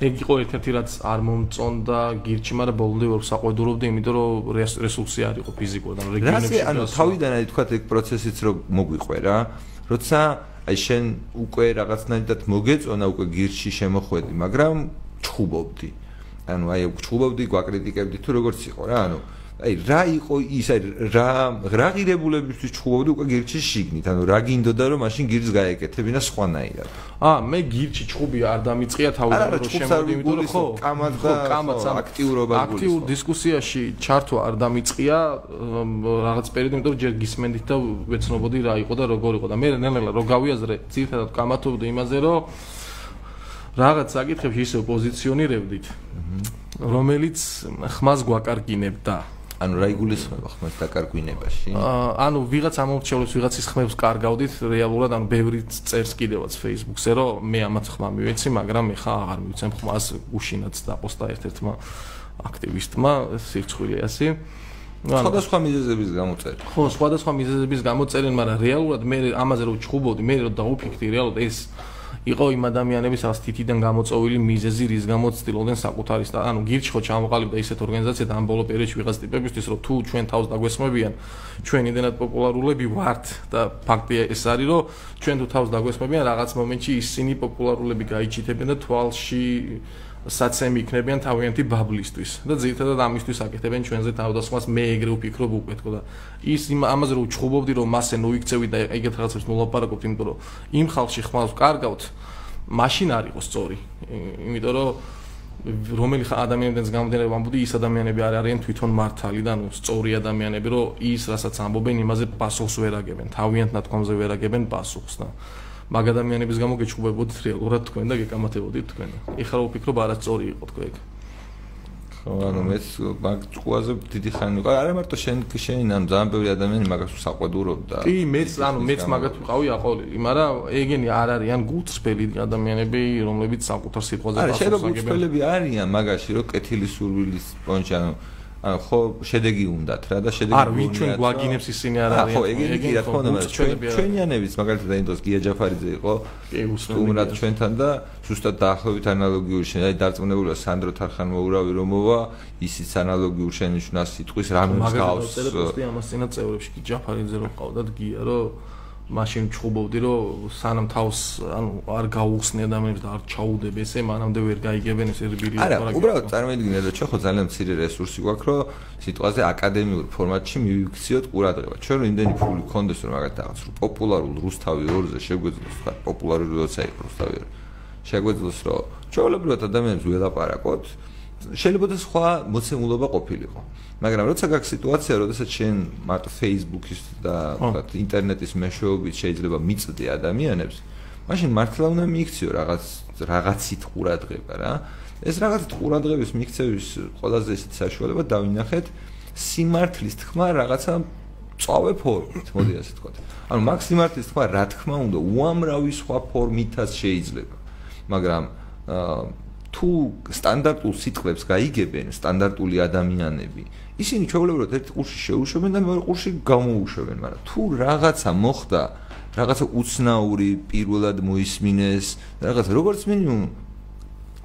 ეგ იყო ერთ-ერთი რაც არ მომწონდა გირჩი, მაგრამ ბოლომდე ვერ საყვედურობდი, იმიტომ რომ რესურსი არ იყო ფიზიკურად, ანუ რეგიონებში. რა ანუ თავიდან აი თქვა ეგ პროცესიც რო მოგვიყვე რა, როცა აი შენ უკვე რაღაცნაირად მოგეწონა უკვე გირჩი შემოხვედი, მაგრამ ჩხუბობდი. ანუ აი ჩხუბობდი, გვაკრიტიკებდი თუ როგორც იყო რა, ანუ აი რა იყო ის აი რა რა ღირებულებისთვის ჩხუბობდი უკვე გირჩი შიგნით ანუ რა გინდოდა რომ მაშინ გირჩს გაეკეთებინა სხვანაირად? აა მე გირჩი ჩხუბი არ დამიწყია თავიდან რომ შემოდი იმიტომ რომ ხო კამად და კამად აქტიურობა გულის აქტიურ დისკუსიაში ჩართვა არ დამიწყია რაღაც პერიოდი იმიტომ რომ ჯერ გისმენდით და ვეცნობოდი რა იყო და როგორ იყო და მე ნელ-ნელა რო გავიაზრე ცირთადად კამათობდი იმაზე რომ რაღაც საკითხებში ისე პოზიციონირებდით რომელიც ხმას გვაკარგინებდა ანუ რა იგულისხმება ხმის დაკარგვინებაში? ანუ ვიღაც ამორჩევლებს ვიღაცის ხმებს კარგავდით რეალურად ანუ ბევრი წერს კიდევაც Facebook-ზე რომ მე ამათ ხმა მივეცი, მაგრამ მე ხა აღარ მივცემ ხმას უშინაც და პოსტა ერთ-ერთმა აქტივისტმა სირცხვილი ასე. სხვადასხვა მიზეზების გამოწერი. ხო, სხვადასხვა მიზეზების გამოწერი, მაგრამ რეალურად მე ამაზე რომ ჩხუბობდი, მე რომ დაუფიქრდი რეალურად ეს იყო იმ ადამიანების ასთითიდან გამოწოვილი მიზეზი, რის გამოც ცდილობდნენ საკუთარი და ანუ გირჩ ხო ჩამოყალიბდა ისეთ ორგანიზაციად ამ ბოლო პერიოდში ვიღაც ტიპებისთვის, რომ თუ ჩვენ თავს დაგვესმებიან, ჩვენ იმდენად პოპულარულები ვართ და ფაქტია ეს არის, რომ ჩვენ თუ თავს დაგვესმებიან, რაღაც მომენტში ისინი პოპულარულები გაიჩიტებენ და თვალში საცემი იქნებიან თავიანთი ბაბლისტვის და ძირითადად ამისთვის აკეთებენ ჩვენზე თავდასხმას მე ეგრე ვფიქრობ უკვე თქო და ის ამაზე რომ ჩხუბობდი რომ მასე ნოიქცევი და ეგეთ რაღაცებს მოლაპარაკობთ იმიტომ რომ იმ ხალხში ხმალს კარგავთ მაშინ არ იყოს სწორი იმიტომ რომ რომელი ადამიანებიც გამოდენებ ამბობდი ის ადამიანები არ არიან თვითონ მართალი და ნუ სწორი ადამიანები რომ ის რასაც ამბობენ იმაზე პასუხს ვერ აგებენ თავიანთ ნათქვამზე ვერ აგებენ პასუხს და მაგ ადამიანების გამო გეჩხუბებოდით რეალურად თქვენ და გეკამათებოდით თქვენ. ეხლა ვფიქრობ არასწორი იყო თქვენ. ხო, ანუ მეც მაგ ჭუაზე დიდი ხანი ვიყავ. არა მარტო შენ შენ ან ძალიან ბევრი ადამიანი მაგას საყვედურობდა. კი, მეც ანუ მეც მაგათ ვიყავი აყოლილი, მაგრამ ეგენი არ არიან გულწრფელი ადამიანები, რომლებიც საკუთარ სიტყვაზე პასუხს აგებენ. არა, შეიძლება გულწრფელები არიან მაგაში, რომ კეთილი სურვილის პონჩი ანუ ხო შედეგი უნდათ რა და შედეგი არ ვიცი ჩვენ გვაგინებს ისინი არ არიან? ხო ეგენი კი რა თქმა უნდა ჩვენ ჩვენიანებიც მაგალითად დაინდოს გია ჯაფარიძე იყო უმრად ჩვენთან და ზუსტად დაახლოებით ანალოგიური შენ აი დარწმუნებულია სანდრო თარხანმოურავი რომ მოვა ისიც ანალოგიურ შენიშვნას სიტყვის რამეს გავს მაგალითად პოსტი ამას წინა წევრებში კი ჯაფარიძე რო ყავდათ გია რომ მაშინ ჩხუბობდი რომ სანამ თავს ანუ არ გაუხსნე ადამიანებს და არ ჩაუდებ ესე მანამდე ვერ გაიგებენ ეს ერბილი არა უბრალოდ წარმოიდგინე რომ ჩვენ ხო ძალიან მცირე რესურსი გვაქვს რომ სიტუაციაზე აკადემიურ ფორმატში მივიქციოთ ყურადღება. ჩვენ რომ იმდენი ფული გქონდეს რომ მაგათ რაღაც რომ პოპულარულ რუსთავი ორზე შეგვეძლოს ხარ პოპულარული როცა იყო რუსთავი ორი შეგვეძლოს რომ ჩვეულებრივად ადამიანებს ველაპარაკოთ შეიძლება და სხვა მოცემულობა ყოფილიყო. მაგრამ როცა გაქვს სიტუაცია, როდესაც შენ მარტო Facebook-ის და თქვა ინტერნეტის მეშვეობით შეიძლება მიწდე ადამიანებს, მაშინ მართლა უნდა მიიქციო რაღაც რაღაცით ყურადღება რა. ეს რაღაცით ყურადღების მიიქცევის ყველაზე ისეთი საშუალება დავინახეთ სიმართლის თქმა რაღაცა წავე ფორმით, მოდი ასე თქვა. ანუ მაგ სიმართლის თქმა რა თქმა უნდა უამრავი სხვა ფორმითაც შეიძლება. მაგრამ აა თუ სტანდარტულ სიტყვებს გაიგებენ სტანდარტული ადამიანები, ისინი ჩვეულებრივად ერთ ყურში შეუშვებენ და მეორე ყურში გამოუშვებენ, მაგრამ თუ რაღაცა მოხდა, რაღაცა უცნაური პირველად მოისმინეს, რაღაცა როგორც მინიმუმ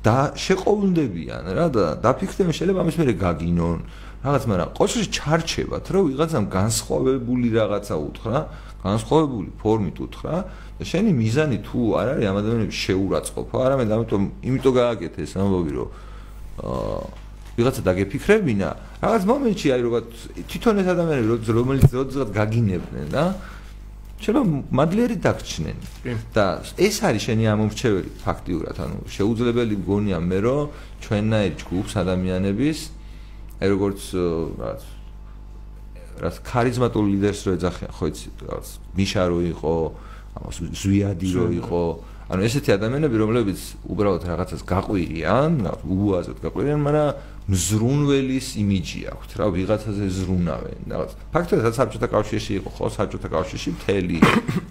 და შეყოვლდებიან რა და დაფიქრდნენ შეიძლება ამის მერე გაგინონ რაღაც მაგრამ ყოველთვის ჩარჩებათ რომ ვიღაცამ განსხვავებული რაღაცა უთხრა განსხვავებული ფორმით უთხრა და შენი მიზანი თუ არ არის ამ ადამიანებს შეურაცხყოფა, არამედ ამიტომ იმიტომ გააკეთე ეს ამბობი, რომ აა ვიღაცა დაგეფიქრებინა, რაღაც მომენტში აი როგორ თვითონ ეს ადამიანები რომელიც როდესაც გაგინებდნენ და შეიძლება მადლიერი დაგჩნენ. და ეს არის შენი ამომრჩეველი ფაქტიურად, ანუ შეუძლებელი მგონია მე რომ ჩვენნაირ ჯგუფს ადამიანების აი როგორც რაღაც რაც ქარიზმატულ ლიდერს რო ეძახიან, ხო იცი, რაღაც მიშა რო იყო, ამას ზვიადი რო იყო, ანუ ესეთი ადამიანები, რომლებიც უბრალოდ რაღაცას გაყვირიან, უაზრად გაყვირიან, მაგრამ მზრუნველის იმიჯი აქვთ რა ვიღაცაზე ზრუნავენ რაღაც. ფაქტობრივად საბჭოთა კავშირში იყო ხო საბჭოთა კავშირში მთელი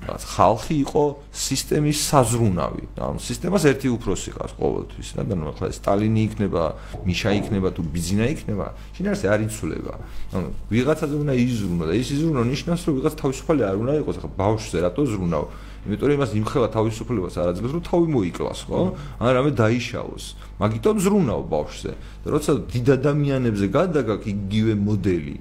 რაღაც ხალხი იყო სისტემის საზრუნავი. ანუ სისტემას ერთი უფროსი ყავს ყოველთვის რა და ნუ ახლა სტალინი იქნება მიშა იქნება თუ ბიზინა იქნება შინაარსი არ იცვლება. ანუ ვიღაცაზე უნდა იზრუნო და ის იზრუნო ნიშნავს რომ ვიღაც თავისუფალი არ უნდა იყოს. ახლა ბავშვზე რატო ზრუნავ იმიტომ რომ იმას იმხელა თავისუფლებას არ აძლევს რომ თავი მოიკლას ხო? ან რამე დაიშალოს. მაგიტომ ზრუნავ ბავშვზე. და როცა დიდ ადამიანებზე გადაგაკ იგივე მოდელი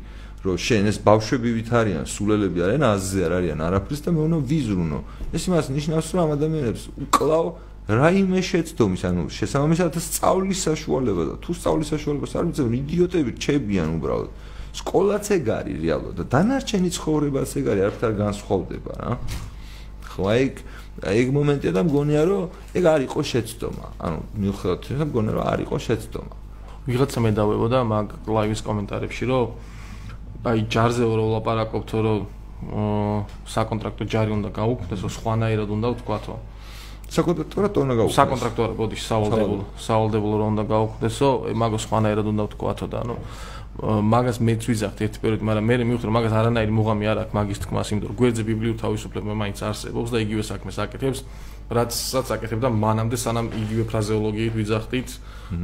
რომ შენ ეს ბავშვები ვით არიან სულელები არიან აზზე არ არიან არაფრის და მე უნდა ვიზრუნო. ეს იმას ნიშნავს რომ ამ ადამიანებს უკლავ რაიმე შეცდომის ანუ შესაბამისად სწავლის საშუალება და თუ სწავლის საშუალებას არ მიწევენ იდიოტები რჩებიან უბრალოდ. სკოლაც ეგ არის რეალურად. და დანარჩენი ცხოვრებაც ეგ არის არაფერ განსხვავდება რა ხო აი ეგ მომენტია და მგონია რომ ეგ არ იყო შეცდომა. ანუ მიუხედავად იმისა, მგონია რომ არ იყო შეცდომა. ვიღაცა მე დავებოდა მაგ ლაივის კომენტარებში, რომ აი ჯარზე რო ვლაპარაკობთო, რომ საკონტრაქტო ჯარი უნდა გაუქმდეს, ო სხვანაირად უნდა ვთქვათო. საკონტრაქტო რა უნდა გაუქმდეს? საკონტრაქტო რა, ბოდი, სავალდებულო, სავალდებულო რო უნდა გაუქმდესო, მაგო სხვანაირად უნდა ვთქვათო და ანუ მაგას მეც ვიზახთ ერთ პერიოდში, მაგრამ მე მივხვდი რომ მაგას არანაირი მუღამი არ აქვს მაგის თქმას, იმიტომ რომ გვერდზე ბიბლიურ თავისუფლება მაინც არსებობს და იგივე საქმეს აკეთებს, რაცაც აკეთებდა მანამდე სანამ იგივე ფრაზეოლოგიით ვიზახდით,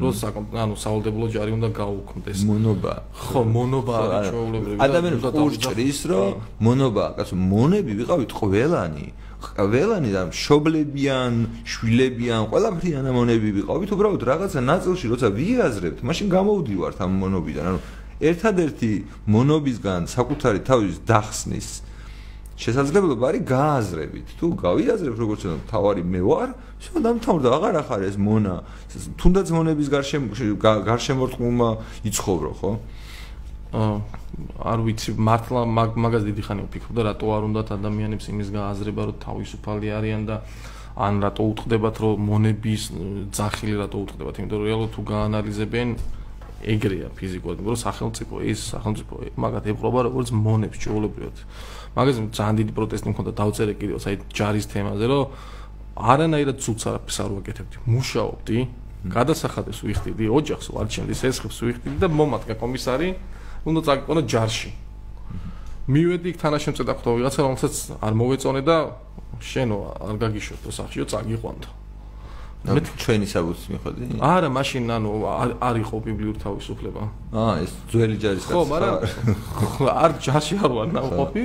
რომ ანუ სავალდებულო ჯარი უნდა გაუქმდეს. მონობა. ხო, მონობა არის ჩვეულებრივი. ადამიანებს ურჭრის, რომ მონობა, კაცო, მონები ვიყავით ყველანი. ყველანი და შობლებიან, შვილებიან, ყველაფერი ანამონები ვიყავით, უბრალოდ რაღაცა ნაწილში როცა ვიაზრებთ, მაშინ გამოვდივართ ამ მონობიდან. ანუ ერთადერთი მონობისგან საკუთარი თავის დახსნის შესაძლებლობა არის გააზრებით. თუ გავიაზრებ როგორც უნდა თავარი მე ვარ, შენ დამთავრდა აღარ ახარ ეს მონა. თუნდაც მონების გარშემო გარშემორტყმულმა იცხოვრო, ხო? აა არ ვიცი მართლა მაგას დიდი ხანი ვფიქრობდა რატო არ უნდათ ადამიანებს იმის გააზრება რომ თავისუფალი არიან და ან რატო უთხრდებათ რომ მონების ძახილი რატო უთხრდებათ იმიტომ რომ რეალურად თუ გაანალიზებენ ეგრეა ფიზიკურად, რომ სახელმწიფო ის სახელმწიფო მაგათ ეპყრობა როგორც მონებს ჩეულებრივად. მაგაზე ძალიან დიდი პროტესტი მქონდა დავწერე კიდევ საი ჯარის თემაზე, რომ არანაირად ცუც არაფერს არ ვაკეთებდი. მუშაობდი, გადასახადებს ვიხდიდი, ოჯახს ვარჩენდი, სესხებს ვიხდიდი და მომადგა კომისარი, უნდა წაგიყონო ჯარში. მივედი იქ თანაშემწე და ხვდა ვიღაცა, რომელსაც არ მოვეწონე და შენო არ გაგიშოთ სახშიო წაგიყვანდა. მე ჩვენი საბუთს მიხვდი? არა, მაშინ ანუ არ იყო ბიბლიურ თავისუფლება. აა, ეს ძველი ჯარის კაცი. ხო, მაგრამ არ ჯარში არ ვარ ნაყოფი.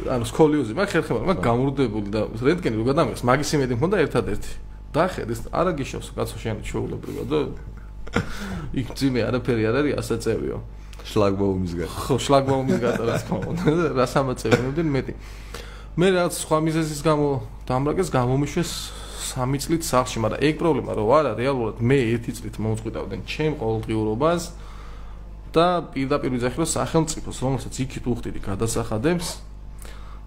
ანუ სკოლიოზი, მაგ ხერხემ, მაგ გამურდებული და რენტგენი რო გადამიღეს, მაგის იმედი მქონდა ერთადერთი. დახედეს, არა გიშოს, კაცო შენ ჩეულებრივად და იქ ძიმე არაფერი არ არის ასაწევიო. შლაგბაუმისგან. ხო, შლაგბაუმისგან რა თქმა უნდა, რა სამაწევიებდნენ მეტი. მე რაღაც სხვა მიზეზის გამო დამრაგეს გამომიშვეს სამი წლით სახლში, მაგრამ ეგ პრობლემა რო არა, რეალურად მე ერთი წლით მომწყვიტავდნენ ჩემ ყოველდღიურობას და პირდაპირ ვიძახი რომ სახელმწიფოს, რომელსაც იქით უხდიდი გადასახადებს,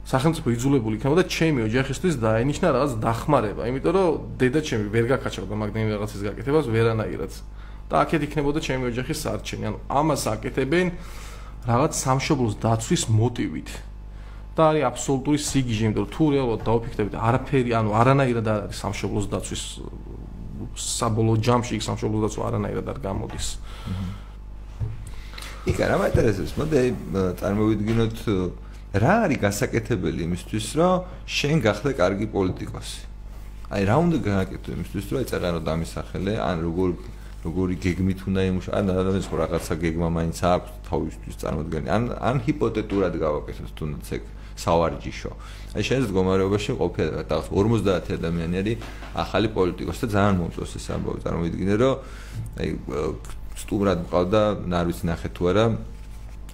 სახელმწიფო იძულებული იქნება და ჩემი ოჯახისთვის დაენიშნა რაღაც დახმარება, იმიტომ რომ დედა ჩემი ვერ გაკაჩავდა მაგდენი რაღაცის გაკეთებას ვერანაირად. და აქეთ იქნებოდა ჩემი ოჯახის სარჩენი, ანუ ამას აკეთებენ რაღაც სამშობლოს დაცვის მოტივით. და არის აბსოლუტური სიგიჟე, იმიტომ რომ თუ რეალურად დაუფიქრებით, არაფერი, ანუ არანაირად არ არის სამშობლოს დაცვის საბოლოო ჯამში იქ სამშობლოს დაცვა არანაირად არ გამოდის. იქა რა მაინტერესებს? მოდი წარმოვიდგინოთ რა არის გასაკეთებელი იმისთვის, რომ შენ გახდე კარგი პოლიტიკოსი. აი რა უნდა გააკეთო იმისთვის, რომ ეწეღარო დამისახელე, ან როგორ როგორი გეგმით უნდა იმუშა, ან ადამიანს რაღაცა გეგმა მაინც აქვს თავისთვის წარმოდგენი, ან ან ჰიპოთეტურად გავაკეთოთ თუნდაც ეგ. სავარჯიშო. აი შენ მდგომარეობაში ყოფილი და 50 ადამიანი არის ახალი პოლიტიკოსი და ძალიან მომწონს ეს ამბავი. წარმოვიდგინე რომ აი სტუმრად მყავდა ნარვის ნახე თუ არა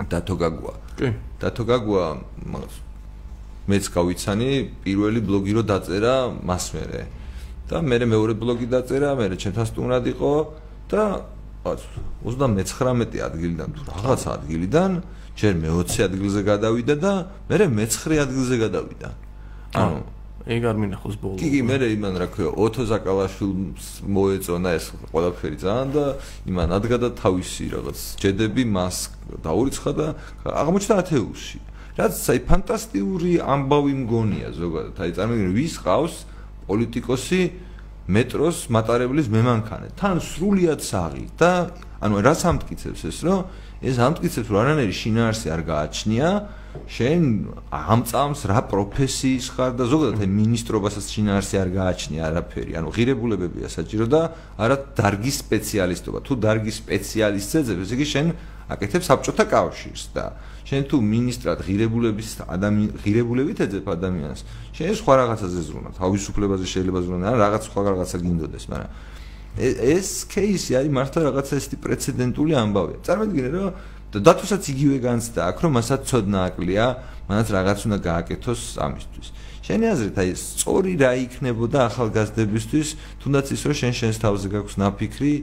დათო გაგუა. კი. დათო გაგუა მეც გავიცანი პირველი ბლოგი რო დაწერა მას მერე. და მე მეორე ბლოგი დაწერა, მე ჩემთან სტუმრად იყო და 39 ადგილიდან თუ რაღაც ადგილიდან ჯერ მე-20 ადგილზე გადავიდა და მე მე-9 ადგილზე გადავიდა. ანუ ეგ არ მინახავს ბოლო. კი, კი, მე იმან რა ქვია, ოთო ზაკალაშვილს მოეწონა ეს ყველაფერი ძალიან და იმან ადგა და თავისი რაღაც ჯედები მას დაურიცხა და აღმოჩნდა ათეულში. რაც აი ფანტასტიკური ამბავი მგონია ზოგადად. აი წარმოგიდგენ, ვის ყავს პოლიტიკოსი მეტროს მატარებლის მემანქანე. თან სრულიად საღი და ანუ რაც ამტკიცებს ეს, რომ ეს ამტკიცებს, რომ არანაირი შინაარსი არ გააჩნია. შენ ამ წამს რა პროფესიის ხარ და ზოგადად აი მინისტრობასაც შინაარსი არ გააჩნია არაფერი. ანუ ღირებულებებია საჭირო და არა დარგის სპეციალისტობა. თუ დარგის სპეციალისტზე ძებს, ესე იგი შენ აკეთებ საბჭოთა კავშირს და შენ თუ მინისტრად ღირებულების ადამიან ღირებულებით ეძებ ადამიანს შენ სხვა რაღაცაზე ზრუნავ თავისუფლებაზე შეიძლება ზრუნავ ან რაღაც სხვა რაღაცა გინდოდეს მაგრამ ეს кейსი არის მართლა რაღაცა ესეთი პრეცედენტული ამბავია. წარმოიდგინე რომ და თუსაც იგივე განცდა აქ რომ მასაც ცოდნა აკლია, მანაც რაღაც უნდა გააკეთოს ამისთვის. შენი აზრით აი სწორი რა იქნებოდა ახალგაზრდებისთვის, თუნდაც ის რომ შენ შენს თავზე გაქვს ნაფიქრი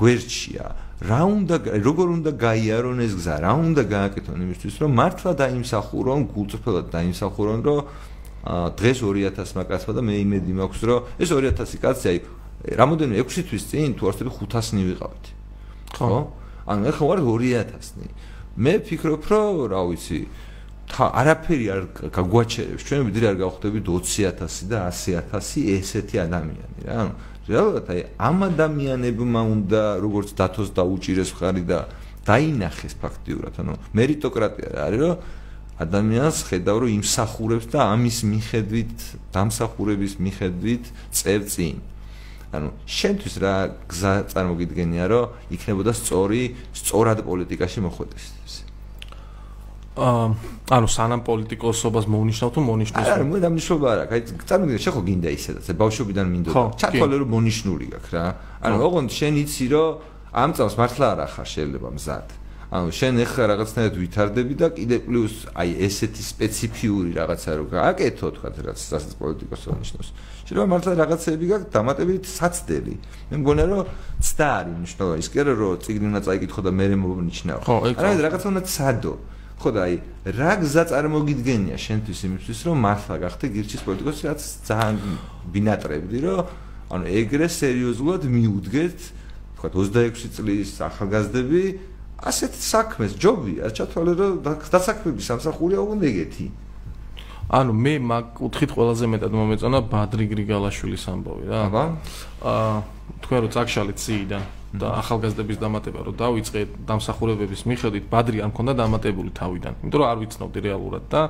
გვერდშია. რა უნდა როგორ უნდა გაიარონ ეს გზა, რა უნდა გააკეთონ იმისთვის, რომ მართლა დაიმსახურონ, გულწრფელად დაიმსახურონ, რომ დღეს 2000 მაკაცმა და მე იმედი მაქვს, რომ ეს 2000 კაცი აი რამოდენმე 6 თვის წინ თუ არსები 500-ნი ვიყავით. ხო. ანუ ახლა ვარ 2000-ნი მე ფიქრობ რომ რა ვიცი თა არაფერი არ გაგვაჩერებს. ჩვენ ვიდრე არ გავხდებით 20000 და 100000 ესეთი ადამიანი რა. ანუ რეალურად აი ამ ადამიანებმა უნდა როგორც დათოს დაუჭირეს ხარი და დაინახეს ფაქტიურად. ანუ მერიტოკრატია არის რომ ადამიანს ხედავ რომ იმსახურებს და ამის მიხედვით დამსახურების მიხედვით წევ წინ ანუ შენთვის რა გზა წარმოგიდგენია რომ იქნებოდა სწორი სწორად პოლიტიკაში მოხვედეს აა ანუ სანამ პოლიტიკოსობას მოუნიშნავ თუ მონიშნავს არა მე დამნიშნობა არა. აი წარმოგიდგენ შეხო გინდა ისედაც ბავშვობიდან მინდოდა. ჩათვალე რომ მონიშნული გაქვს რა. ანუ ოღონდ შენ იცი რომ ამ წამს მართლა არ ახარ შეიძლება მზად ანუ შენ ეხლა რაღაცნაირად ვითარდები და კიდე პლუს აი ესეთი სპეციფიური რაღაცა რო გააკეთო თქვა რაც სასაც პოლიტიკოსო ნიშნავს შეიძლება მართლა რაღაცები გაქვს დამატებით საცდელი. მე მგონია რომ ცდა არის ნიშნობა ის კი არა რომ ციგნი უნდა წაიკითხო და მე მომნიშნავ არა რაღაცა უნდა ცადო. ხო და აი რა გზა წარმოგიდგენია შენთვის იმისთვის რომ მართლა გახდე გირჩის პოლიტიკოსი რაც ძალიან ბინატრებდი რომ ანუ ეგრე სერიოზულად მიუდგეთ თქვა 26 წლის ახალგაზრდები ასეთ საქმეს ჯობი არ ჩათვალე რომ დასაქმების სამსახურია უნდა ეგეთი ანუ მე მაგ კუთხით ყველაზე მეტად მომეწონა ბადრი გრიგალაშვილის ამბავი რა. აბა. აა თქვენ რო წაგშალეთ ციიდან და ახალგაზრდების დამატება რომ დაიწყე დამსახურებების მიხედვით ბადრი არ მქონდა დამატებული თავიდან იმიტომ რომ არ ვიცნობდი რეალურად და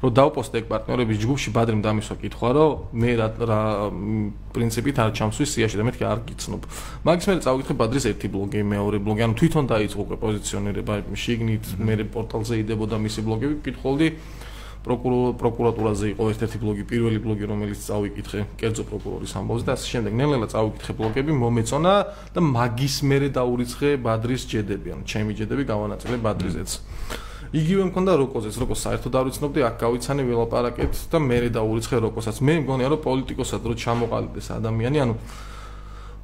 რომ დავპოსტე ეგ პარტნიორების ჯგუფში ბადრიმ დამისვა კითხვა რომ მე რა პრინციპით არ ჩამსვი სიაში და მეთქი არ გიცნობ მაგის მე წავიკითხე ბადრის ერთი ბლოგი მეორე ბლოგი ანუ თვითონ დაიწყო უკვე პოზიციონირება შიგნით მე პორტალზე იდებოდა მისი ბლოგები კითხულდი პროკურატურაზე იყო ერთ-ერთი ბლოგი, პირველი ბლოგი, რომელიც წავიკითხე კერძო პროკურორის ამბავს და ასე შემდეგ. ნელ-ნელა წავიკითხე ბლოგები, მომეწონა და მაგის მერე დაურიცხე ბადრის ჯედები, ანუ ჩემი ჯედები გავანაწილე ბადრიზეც. იგივე მქონდა როკოზეც, როკოს საერთოდ არ ვიცნობდი, აქ გავიცანე ველაპარაკეთ და მერე დაურიცხე როკოსაც. მე მგონია რომ პოლიტიკოსად რო ჩამოყალიბდეს ადამიანი, ანუ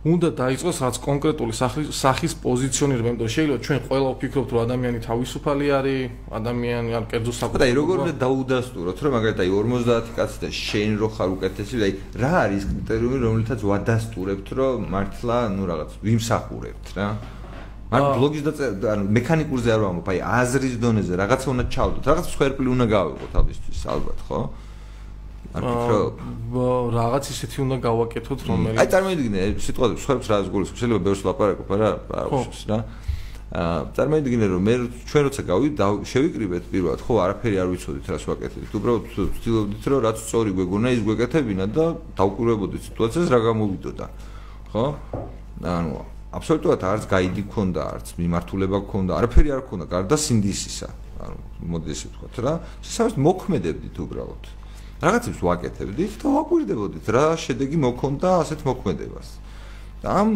უნდა დაიწყოს რაც კონკრეტული სახის სახის პოზიციონირება, იმიტომ რომ შეიძლება ჩვენ ყველა ვფიქრობთ, რომ ადამიანი თავისუფალი არის, ადამიანი არ კერძო საკუთრება. და აი როგორ უნდა დაუდასტუროთ, რომ მაგალითად აი 50 კაცი და შენ რო ხარ უკეთესი, აი რა არის კრიტერიუმი, რომლითაც ვადასტურებთ, რომ მართლა, ну რაღაც ვიმსახურებთ რა? მაგ ბლოგის და ანუ მექანიკურზე არ ვამბობ, აი აზრის დონეზე რაღაცა უნდა ჩავდოთ, რაღაც სხერფლი უნდა გავიღოთ თავისთვის, ალბათ, ხო? არ ფიქრო რაღაც ისეთი უნდა გავაკეთოთ რომელიც აი წარმოიდგინე სიტყვაზე სხვებს რა ზგულის შეიძლება ბევრს ლაპარაკობ არა არაფერს რა აა წარმოიდგინე რომ მე ჩვენ როცა გავი შევიკრიბეთ პირველად ხო არაფერი არ ვიცოდით რას ვაკეთებთ. უბრალოდ ვცდილობდით რომ რაც სწორი გვეგონა ის გვეკეთებინა და დავკვირვებოდით სიტუაციას რა გამოვიდოდა ხო? ანუ აბსოლუტურად არც გაიდი ქონდა არც მიმართულება ქონდა არაფერი არ ქონდა გარდა სინდისისა ანუ მოდი ესე ვთქვა რა შესაძლოა მოქმედებდით უბრალოდ რაღაცებს ვაკეთებდით და ვაკვირდებოდით რა შედეგი მოქონდა ასეთ მოქმედებას. და ამ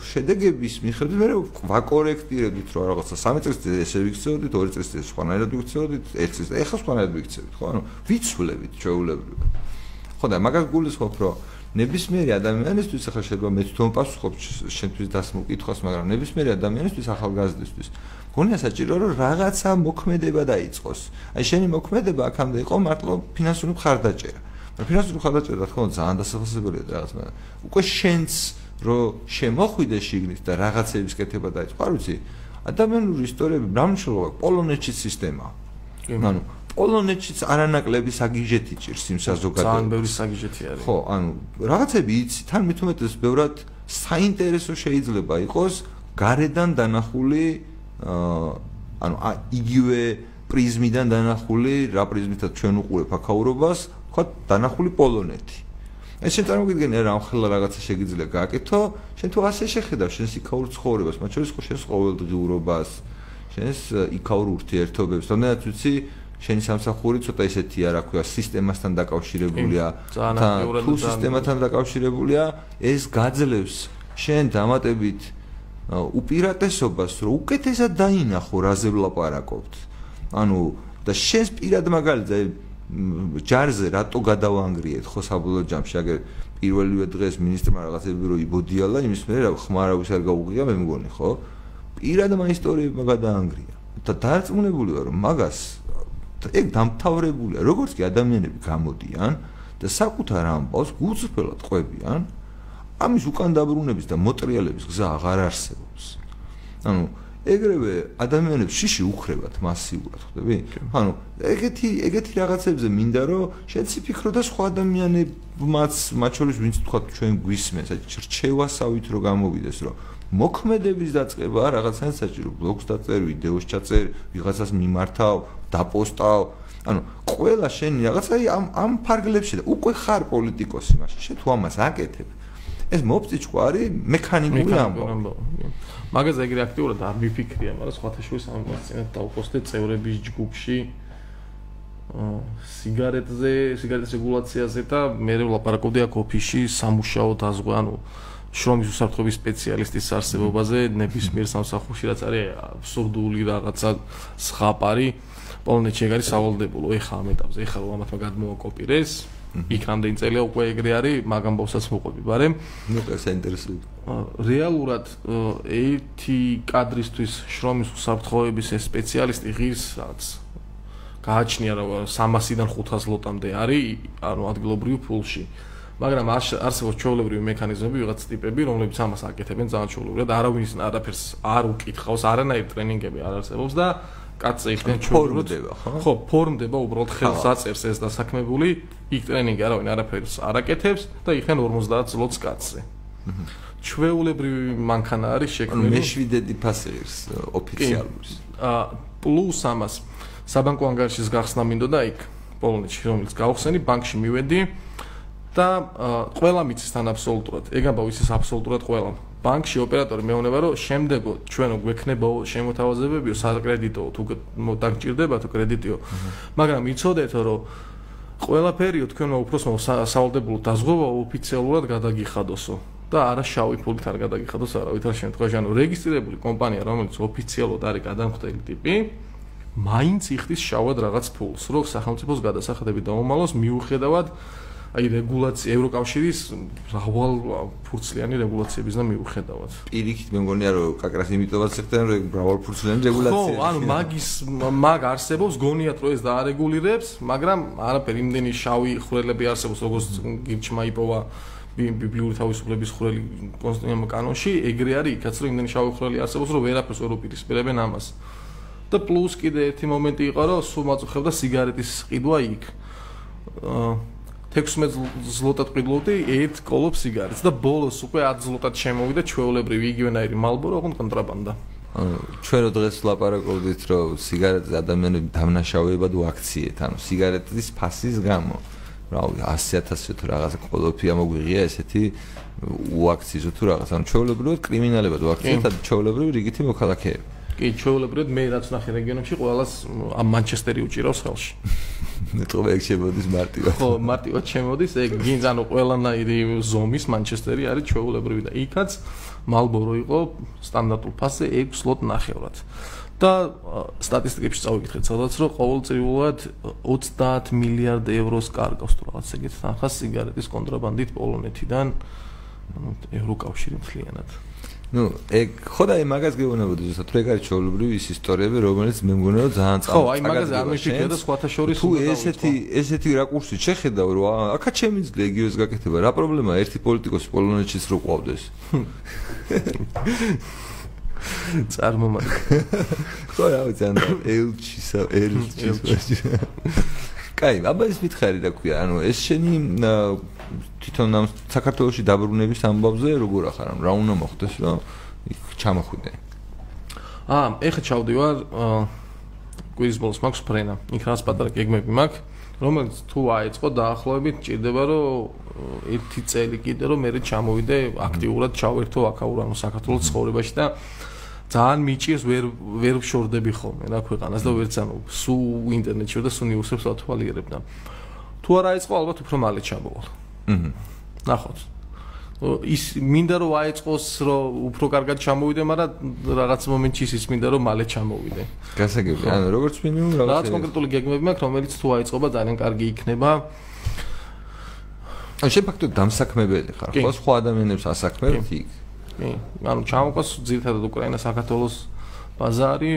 შედეგების მიხედვით მე ვაკორექტირებდით რომ რაღაცა 3 წელს ესე ვიქცეოდით, 2 წელს ესე სხვანაირად ვიქცეოდით, 1 წელს ეხა სხვანაირად ვიქცევით, ხო? ანუ ვიცვლებით ჩვეულებრივად. ხო და მაგას გულისხმობ რომ ნებისმიერი ადამიანისთვის ახლა შეიძლება მეც თვითონ პასუხობ შენთვის დასმულ კითხვას, მაგრამ ნებისმიერი ადამიანისთვის ახალგაზრდისთვის გონია საჭირო რომ რაღაცა მოქმედება დაიწყოს. აი შენი მოქმედება აქამდე იყო მარტო ფინანსური მხარდაჭერა. მაგრამ ფინანსური მხარდაჭერა რა თქმა უნდა ძალიან დასახასებელია რაღაც, მაგრამ უკვე შენც რომ შემოხვიდე შიგნით და რაღაცების კეთება დაიწყო, არ ვიცი, ადამიანური ისტორიები რამშრომლობა პოლონეთში სისტემაა. ანუ პოლონეთშიც არანაკლები საგიჟეთი ჭირს იმ საზოგადოებას. ძალიან ბევრი საგიჟეთი არის. ხო, ანუ რაღაცები იცი, თან მithumetes ბევრად საინტერესო შეიძლება იყოს გარედან დანახული აა ანუ იგივე პრიზმიდან დანახული, რა პრიზმითაც ჩვენ უყურებ აქაურობას, ხო, დანახული პოლონეთი. ეს შენ წარმოგიდგენია რა ხელა რაღაცა შეგიძლია გააკეთო, შენ თუ ასე შეხედავ შენს იქაურ ცხოვრებას, მათ შორის ხო შენს ყოველდღიურობას, შენს იქაურ ურთიერთობებს, თუნდაც ვიცი, შენი სამსახური ცოტა ისეთია, რა ქვია, სისტემასთან დაკავშირებულია. თუ სისტემასთან დაკავშირებულია, ეს გაძლევს შენ დამატებით უპირატესობას, რომ უკეთესად დაინახო რაზე ვლაპარაკობთ. ანუ და შენს პირად მაგალითზე ჯარზე რატო გადავანგრიეთ ხო საბოლოო ჯამში, აგერ პირველივე დღეს ministrმა რაღაცები რო იბოდიალა, იმის მერე რა ხმარავის არ გაუღია, მე მგონი, ხო? პირად მაგ ისტორიებმა გადაანგრია. და დარწმუნებული ვარ, რომ მაგას ეგ დამთავრებულია, როგორც კი ადამიანები გამოდიან და საკუთარ ამბავს გულწრფელად ყვებიან, ამის უკან დაბრუნების და მოტრიალების გზა აღარ არსებობს. ანუ ეგრევე ადამიანებს შიში უხრებათ მასიურად, ხვდები? ანუ ეგეთი ეგეთი რაღაცებზე მინდა რომ შეც ფიქრო და სხვა ადამიანებმაც მათ შორის ვინც თქვა ჩვენ გვისმენს, აი რჩევასავით რომ გამოვიდეს რომ მოქმედების დაწყება რაღაცა საჭირო ბლოგს დაწერ, ვიდეოს ჩაწერ, ვიღაცას მიმართავ, დაპოსტავ. ანუ ყველა შენი რაღაცა ამ ამ ფარგლებში და უკვე ხარ პოლიტიკოსი მაშინ შე თუ ამას აკეთებ ეს მოფწიჭკო არის მექანიკური ამბავი. მაგაზე ეგრე აქტიურად არ მიფიქრია, მაგრამ სხვათა შორის ამას წინათ დაუპოსტე წევრების ჯგუფში სიგარეტზე, სიგარეტის რეგულაციაზე და მე ვლაპარაკობდი აქ ოფისში სამუშაო დაზღვე, ანუ შრომის უსაფრთხოების სპეციალისტის არსებობაზე ნებისმიერ სამსახურში რაც არის აბსურდული რაღაცა სხაპარი პოლონეთში ეგ არის სავალდებულო ეხა ამ ეტაპზე ეხა რომ ამათმა გადმოაკოპირეს იქ რამდენი წელია უკვე ეგრე არის, მაგამ ბავშვსაც მოყვები, ბარემ. ნუ ეს ინტერესული. რეალურად ერთი კადრისთვის შრომის უსაფრთხოების ეს სპეციალისტი ღირს რაც გააჩნია რა 300-დან 500 ლოტამდე არის, ანუ ადგილობრივ ფულში. მაგრამ არსებობს ჩვეულებრივი მექანიზმები, ვიღაც ტიპები, რომლებიც ამას აკეთებენ ძალიან ჩვეულებრივად, არავის არაფერს არ უკითხავს, არანაირ ტრენინგები არ არსებობს და კაცზე იქნებ ფორმდება, ხო? ხო, ფორმდება, უბრალოდ ხელს აწერს ეს დასაქმებული, იქ ტრენინგი არავინ არაფერს არაკეთებს და იქენ 50 ზლოტს კაცზე. ჩვეულებრივი მანქანა არის შექმნილი. მეშვიდედი ფასი ღირს ოფიციალურს. აა პლუს ამას საბანკო ანგარიშის გახსნა მინდოდა იქ პოლონეთში, რომელიც გავხსენი, ბანკში მივედი და ყველა მიცის თან აბსოლუტურად. ეგ ამბავ ის აბსოლუტურად ყველა. ბანკში ოპერატორი მეუბნება რომ შემდეგო ჩვენო გვექნება შემოთავაზებებიო საკრედიტო თუ დაგჭირდება თუ კრედიტიო მაგრამ იცოდეთ რომ ყველაფერიო თქვენო უფროსმა სავალდებულო დაზღვევა ოფიციალურად გადაგიხადოსო და არა შავი ფულით არ გადაგიხადოს არავითარ შემთხვევაში ანუ რეგისტრირებული კომპანია რომელიც ოფიციალურად არის გადამხდელი ტიპი მაინც იხდის შავად რაღაც ფულს რო სახელმწიფოს გადასახადები დაუმალოს მიუხედავად აი რეგულაცია ევროკავშირის რავალ ფურცლიანი რეგულაციების და მიუხედავად. პირიქით მე მგონია რომ კაკრას იმიტომაც ხდება რომ რავალ ფურცლიანი რეგულაცია. ხო, ანუ მაგის მაგ არსებობს გონიათ რომ ეს დაარეგულირებს, მაგრამ არაფერი იმდენი შავი ხვრელები არსებობს როგორც გირჩმა იპოვა ბიბლიური თავისუფლების ხვრელი კონსტიტუციამ კანონში, ეგრე არის იქაც რომ იმდენი შავი ხვრელი არსებობს რომ ვერაფერს ვერ უპირისპირებენ ამას. და პლუს კიდე ერთი მომენტი იყო რომ სულ მაწუხებდა სიგარეტის ყიდვა იქ. აა 16 ზლოტად ყიდლოდი ერთ კოლოფ სიგარეტს და ბოლოს უკვე 10 ზლოტად შემოვიდა ჩვეულებრივი იგივენაირი მალბორო ოღონდ კონტრაბანდა. ანუ ჩვენ რო დღეს ლაპარაკობდით რომ სიგარეტს ადამიანები დამნაშავეებად უაქციეთ, ანუ სიგარეტის ფასის გამო. რავი 100000 თუ რაღაცა კოლოფი ამოგვიღია ესეთი უაქციო თუ რაღაც, ანუ ჩვეულებრივად კრიმინალებად უაქციეთ და ჩვეულებრივი რიგითი მოქალაქეები. კი, ჩვეულებრივად მე რაც ნახე რეგიონებში ყოველას ამ მანჩესტერი უჭირავს ხელში. [laughs] მეტყობა ეგ შემოდის მარტივად. ხო, მარტივად შემოდის, ეგ გინც ანუ ყველანაირი ზომის მანჩესტერი არის ჩვეულებრივი და იქაც მალბორო იყო სტანდარტულ ფასზე 6 სლოტ ნახევრად. და სტატისტიკებში წავიკითხეთ სადაც რომ ყოველწლიურად 30 მილიარდ ევროს კარგავს თუ რაღაც ეგეთ თანხას სიგარეტის კონტრაბანდით პოლონეთიდან ანუ ევროკავშირი მთლიანად. Ну ეგ ხოდა აი მაგას გეუბნებოდი ზუსტად თუ ეგ არის ჩაოლობრივი ის ისტორიები რომელიც მე მგონია რომ ძალიან წყალ ხო აი მაგაზე არ მეშიქია და სხვათა შორის თუ ესეთი ესეთი რაკურსი შეხედავ რომ აქა ჩემი ძლე იგივეს გაკეთება რა პრობლემაა ერთი პოლიტიკოსი პოლონეთშიც რო ყვავდეს წარმომადგენ ხო რა ვიცი ან ელჩისა ელჩის კაი აბა ის მითხარი რა ქვია ანუ ეს შენი თვითონ ამ საქართველოსი დაბრუნების ამბავზე როგორ ახარ? რა უნდა მოხდეს იქ ჩამოხვიდე? აა ეხა ჩავდივარ. კვირის ბოლოს მაქვს ფრენა. იქ რას პატარა გეგმები მაქვს? რომელიც თუ აეწყო დაახლოებით ჭირდება რომ ერთი წელი კიდე რომ მე ჩამოვიდე აქტიურად ჩავერთო აქაურ ანუ საქართველოს ცხოვრებაში და ძალიან მიჭირს ვერ ვერ ვშორდები ხოლმე რა ქვეყანას და ვერც ანუ სუ ინტერნეტში და სუ ნიუსებს ათვალიერებ და თუ არ აეწყო ალბათ უფრო მალე ჩამოვალ აჰა ნახოთ. ის მინდა რომ აეწყოს რომ უფრო კარგად ჩამოვიდე მაგრამ რაღაც მომენტში ის მინდა რომ მალე ჩამოვიდე. გასაგები. ანუ როგორც მინიმუმ რაღაც რაღაც კონკრეტული გეგმები მაქვს რომელიც თუ აეწყობა ძალიან კარგი იქნება. ან შეფაქტო დამსაქმებელი ხარ ხო? სხვა ადამიანებს ასაქმებ იქ? კი. ანუ ჩამოყოს ძირთადად უკრაინა საქართველოს ბაზარი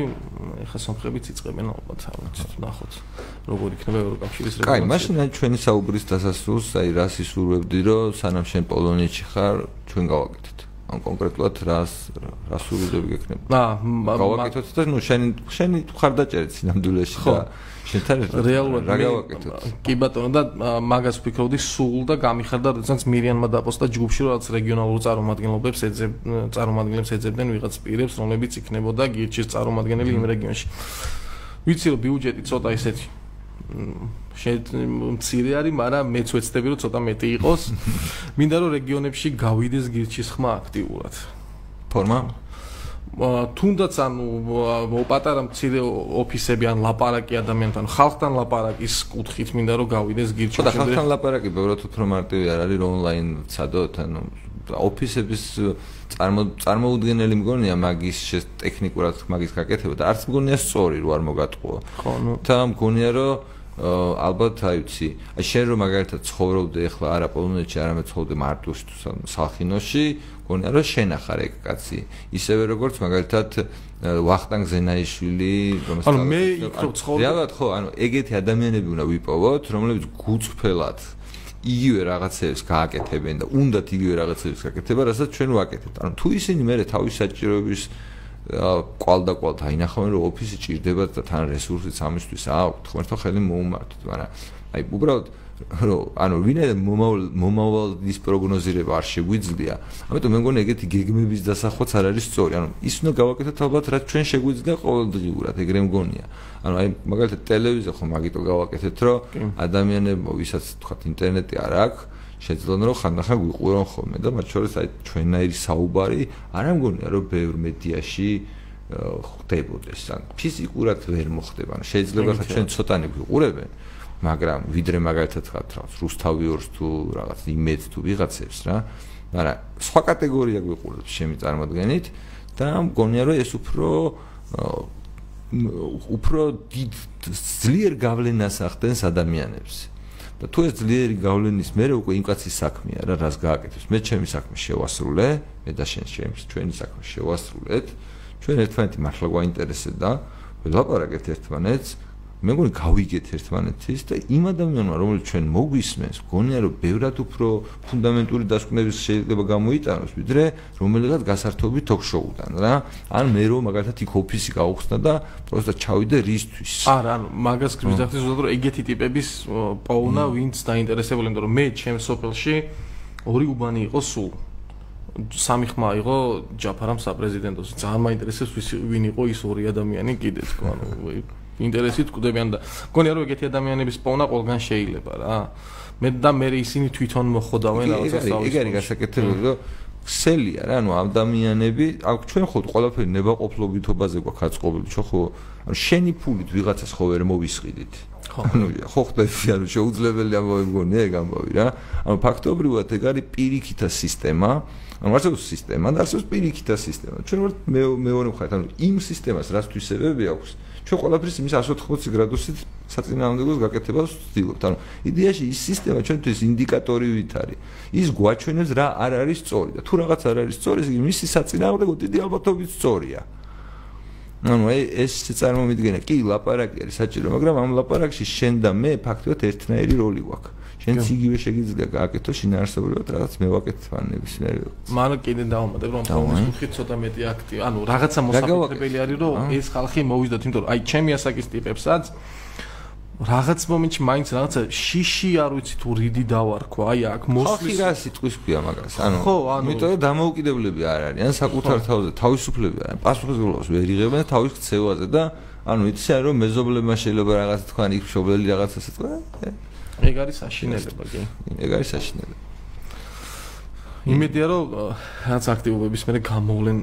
ეხა სომხებიც იწყებენ ალბათ ალბათ ნახოთ როგორ იქნება ევროკავშირის რეგულაცია. კაი მაშინ ჩვენი საუბრის დასასრულს აი რას ისურვებდი რომ სანამ შენ პოლონეთში ხარ ჩვენ გავაკეთეთ ან კონკრეტულად რას რას სურვილები გექნება? აა გავაკეთოთ და ნუ შენ შენი ხარდაჭერით სინამდვილეში და შენთან რეალურად რა გავაკეთოთ? კი ბატონო და მაგას ვფიქრობდი სულ და გამიხარდა როდესაც მირიანმა დაპოსტა ჯგუფში რომ რაც რეგიონალურ წარმომადგენლობებს ეძებ წარმომადგენლებს ეძებდნენ ვიღაც პირებს რომლებიც იქნებოდა გირჩის წარმომადგენელი იმ რეგიონში. ვიცი რომ ბიუჯეტი ცოტა ისეთი შემცირე არის, მაგრამ მეც ვეცდები რომ ცოტა მეტი იყოს. [laughs] მინდა რომ რეგიონებში გავიდეს გირჩის ხმა აქტიურად. ფორმა? თუნდაც ანუ პატარა მცირე ოფისები ან ლაპარაკი ადამიანთან ხალხთან ლაპარაკის კუთხით მინდა რომ გავიდეს გირჩი. და ხალხთან ლაპარაკი ბევრად უფრო მარტივი არ არის რომ ონლაინ ცადოთ ანუ ოფისების წარმო წარმოუდგენელი მგონია მაგის ტექნიკურად მაგის გაკეთება და არც მგონია სწორი რო არ მოგატყუო. ხო ნუ და მგონია რომ ალბათ აი ვიცი, შენ რომ მაგალითად ცხოვრობდე ახლა არა პოლონეთში, არამედ ცხოვრობდე მარტოში თუ სალხინოში, გონია რომ შენ ახარ ეგ კაცი. ისევე როგორც მაგალითად ვახტანგ ზენაიშვილი, რომელსაც ანუ მე იქ რო ცხოვრობ. რეალურად ხო, ანუ ეგეთი ადამიანები უნდა ვიპოვოთ, რომლებიც გუწფელად იგივე რაღაცებს გააკეთებენ და უნდათ იგივე რაღაცებს გააკეთება, რასაც ჩვენ ვაკეთებთ. ანუ თუ ისინი მე თავის საჭიროების კვალ და კვალ დაინახავენ რომ ოფისი ჭირდება და თან რესურსიც ამისთვის აქვთ, თქო ხელი მოუმართოთ, მაგრამ აი უბრალოდ რომ ანუ ვინაიდან მომავალ მომავალის პროგნოზირება არ შეგვიძლია, ამიტომ მე მგონი ეგეთი გეგმების დასახვაც არ არის სწორი. ანუ ის უნდა გავაკეთოთ ალბათ რაც ჩვენ შეგვიძლია ყოველდღიურად, ეგრე მგონია. ანუ აი მაგალითად ტელევიზია ხო მაგიტო გავაკეთეთ, რომ ადამიანებო ვისაც თქვა ინტერნეტი არ აქვს შეძლონ რომ ხანდახან გვიყურონ ხოლმე და მათ შორის აი ჩვენნაირი საუბარი არ ამგონია რომ ბევრ მედიაში ხდებოდეს. ან ფიზიკურად ვერ მოხდება. ან შეიძლება ხა ჩვენ ცოტანი გვიყურებენ მაგრამ ვიდრე მაგალითად ხა რაღაც რუსთავიორს თუ რაღაც იმედს თუ ვიღაცებს რა მაგრამ სხვა კატეგორია გვიყურებს შემი წარმოადგენით და მგონია რომ ეს უფრო უფრო დიდ ძლიერ გავლენას ახდენს ადამიანებს და თუ ეს ძლიერი გავლენის მე უკვე იმ კაცის საქმეა რა რას გააკეთებს? მე ჩემი საქმე შევასრულე მე და შენ ჩემს ჩვენი საქმე შევასრულეთ. ჩვენ ერთმანეთი მართლა გვაინტერესებს და ველაპარაკეთ ერთმანეთს მე მგონი გავიგეთ ერთმანეთის და იმ ადამიანმა რომელიც ჩვენ მოგვისმენს გონია რომ ბევრად უფრო ფუნდამენტური დასკვნების შეიძლება გამოიტანოს ვიდრე რომელიღაც გასართობი ток-შოუდან რა. ან მე რომ მაგალითად იქ ოფისი გავხსნა და პროსტა ჩავიდე რისთვის. არა ანუ მაგას გმისდახტი ზუსტად რომ ეგეთი ტიპების პოვნა ვინც დაინტერესებული იმიტომ რომ მე ჩემს სოფელში ორი უბანი იყო სულ. სამი ხმა იყო ჯაფარამ საპრეზიდენტოს. ძალიან მაინტერესებს ვის ვინ იყო ის ორი ადამიანი კიდეც ანუ ინტერესით კვდებიან და მგონია რომ ეგეთი ადამიანების პოვნა ყველგან შეიძლება რა მე და მე ისინი თვითონ მოხდავენ რაღაცას თავის ეგ არის გასაკეთებელი რომ ქსელია რა, ანუ ადამიანები, აქ ჩვენ ხო ყველაფერი ნებაყოფლობითობაზე გვაქვს აწყობილი, ჩვენ ხო ანუ შენი ფულით ვიღაცას ხო ვერ მოვისყიდით. ანუ ხო ხდები, ანუ შეუძლებელია მოგონია ეგ ამბავი რა. ანუ ფაქტობრივად ეგ არის პირიქითა სისტემა. ანუ არსებობს სისტემა და არსებობს პირიქითა სისტემა. ჩვენ ვართ მეორე მხარეს, ანუ იმ სისტემას რაც თვისებები აქვს, ჩვენ ყველაფრის იმის 180 გრადუსით საწინააღმდეგოს გაკეთებას ვცდილობთ. ანუ იდეაში ის სისტემა ჩვენთვის ინდიკატორივით არის. ის გვაჩვენებს რა არ არის სწორი და თუ რაღაც არ არის სწორი, იგი მისი საწინააღმდეგო დიდი ალბათობით სწორია. ანუ ეს წარმომიდგენა კი ლაპარაკი არის საჭირო, მაგრამ ამ ლაპარაკში შენ და მე ფაქტობრივად ერთნაირი როლი გვაქვს. შენც იგივე შეგიძლია გააკეთო შინაარსობრივად რაღაც მევაკეთებ ან ნებისმიერ მან კიდე დავამატებ რომ თავს კუთხით ცოტა მეტი აქტი ანუ რაღაცა მოსაფრთხებელი არის რომ ეს ხალხი მოვიზდოთ იმიტომ რომ აი ჩემი ასაკის ტიპებსაც რაღაც მომენტში მაინც რაღაცა შიში არ ვიცი თუ რიდი დავარქვა აი აქ მოსვლის ხალხი რა სიტყვის ქვია მაგას? ანუ ხო ანუ იმიტომ რომ დამოუკიდებლები არ არიან საკუთარ თავზე თავისუფლები არიან პასუხისმგებლობას ვერ იღებენ თავის ქცევაზე და ანუ იცი რომ მეზობლებმა შეიძლება რაღაცა თქვან იქ მშობლელი რაღაცა თქვა ეგ არის საშინელება კი. ეგ არის საშინელება იმედია რომ რაც აქტივობების მე გამოვლენ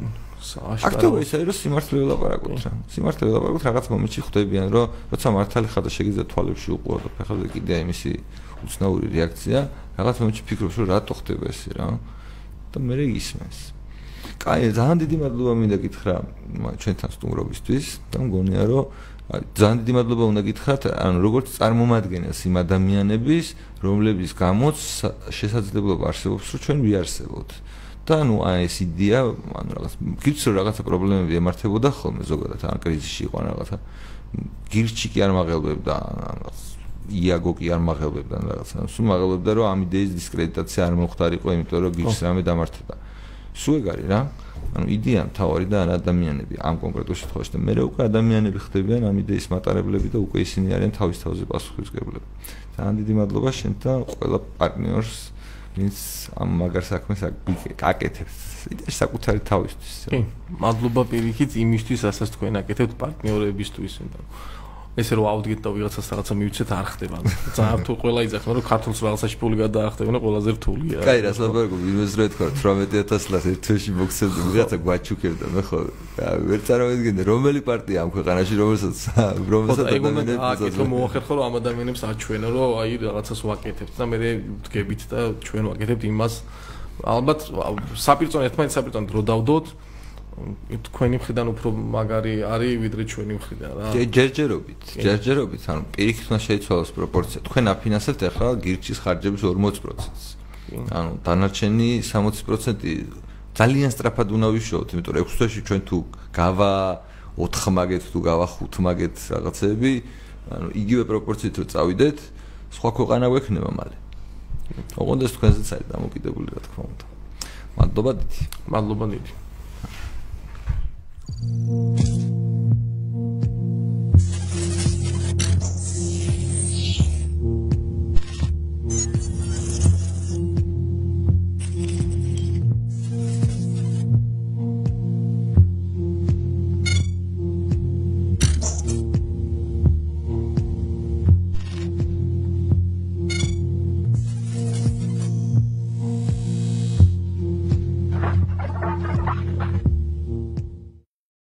აქტივობა ისე რომ სიმართლე ველაპარაკოთ რა. სიმართლე ველაპარაკოთ რაღაც მომენტში ხვდებიან რომ როცა მართალი ხარ და შეგიძლია თვალებში უყურო და ფეხებზე კიდე იმისი უცნაური რეაქცია რაღაც მომენტში ფიქრობ რომ რატო ხდება ეს რა. და მე ისმენს. კაი ძალიან დიდი მადლობა მინდა გითხრა ჩვენთან სტუმრობისთვის და მგონია რომ ძალიან დიდი მადლობა უნდა გითხრათ, ანუ როგორც წარმომადგენელს იმ ადამიანების, რომლების გამოც შესაძლებლობა არსებობს, რომ ჩვენ ვიარსებოთ. და ანუ აი ეს იდეა, ანუ რაღაც გიცს რომ რაღაცა პრობლემები ემართებოდა ხოლმე ზოგადად, ან კრიზისში იყო რაღაცა გირჩი კი არ მაღელბებდა, რაღაც იაგო კი არ მაღელბებდა რაღაცა. სულ მაღელბებდა რომ ამ იდეის დისკრედიტაცია არ მოხდარიყო, იმიტომ რომ გირჩს რამე დამართება. სულ ეგ არის რა. ანუ იდეა მთავარი და ადამიანები ამ კონკრეტულ შემთხვევაში და მე უკვე ადამიანები ხდებიან ამ იდეის მატარებლები და უკვე ისინი არიან თავის თავზე პასუხისგებლები. ძალიან დიდი მადლობა შენ და ყველა პარტნიორს, ვინც ამ მაგარ საქმეს აკეთებს. იდეა საკუთარი თავისთვის. კი, მადლობა პირიქით იმისთვის, რასაც თქვენ აკეთებთ პარტნიორებისთვის და ესე რომ აუდგეთ და ვიღაცას რაღაცა მივიცეთ არ ხდება. ძალიან თუ ყველა იძახნა რომ ქართულს რაღაცაში ფული გადაახტევნა, ყველაზე რთულია. კაი, რას ლაბარაკობ, ინვესტორად თქვა 18000 ლას ერთ თვეში მოგცემდი, ვიღაცა გვაჩუქებდა, მე ხო ვერ წარმოვიდგენდი რომელი პარტია ამ ქვეყანაში რომელსაც რომელსაც ადამიანებს აკეთო მოახერხო რომ ამ ადამიანებს აჩვენო რომ აი რაღაცას ვაკეთებთ და მე ვდგებით და ჩვენ ვაკეთებთ იმას ალბათ საპირწონე ერთმანეთს საპირწონე დრო დავდოთ თქვენი მხრიდან უფრო მაგარი არის ვიდრე ჩვენი მხრიდან რა. ჯერჯერობით, ჯერჯერობით, ანუ პირიქით უნდა შეიცვალოს პროპორცია. თქვენ აფინანსებთ ახლა გირჩის ხარჯების 40%-ს. ანუ დანარჩენი 60% ძალიან სწრაფად უნდა ვიშოვოთ, იმიტომ რომ 6 თვეში ჩვენ თუ გავა 4 მაგეთ თუ გავა 5 მაგეთ რაღაცები, ანუ იგივე პროპორციით რო წავიდეთ, სხვა ქვეყანა გვექნება მალე. ოღონდ ეს თქვენზეც არის დამოკიდებული რა თქმა უნდა. მადლობა დიდი. მადლობა დიდი. えっ?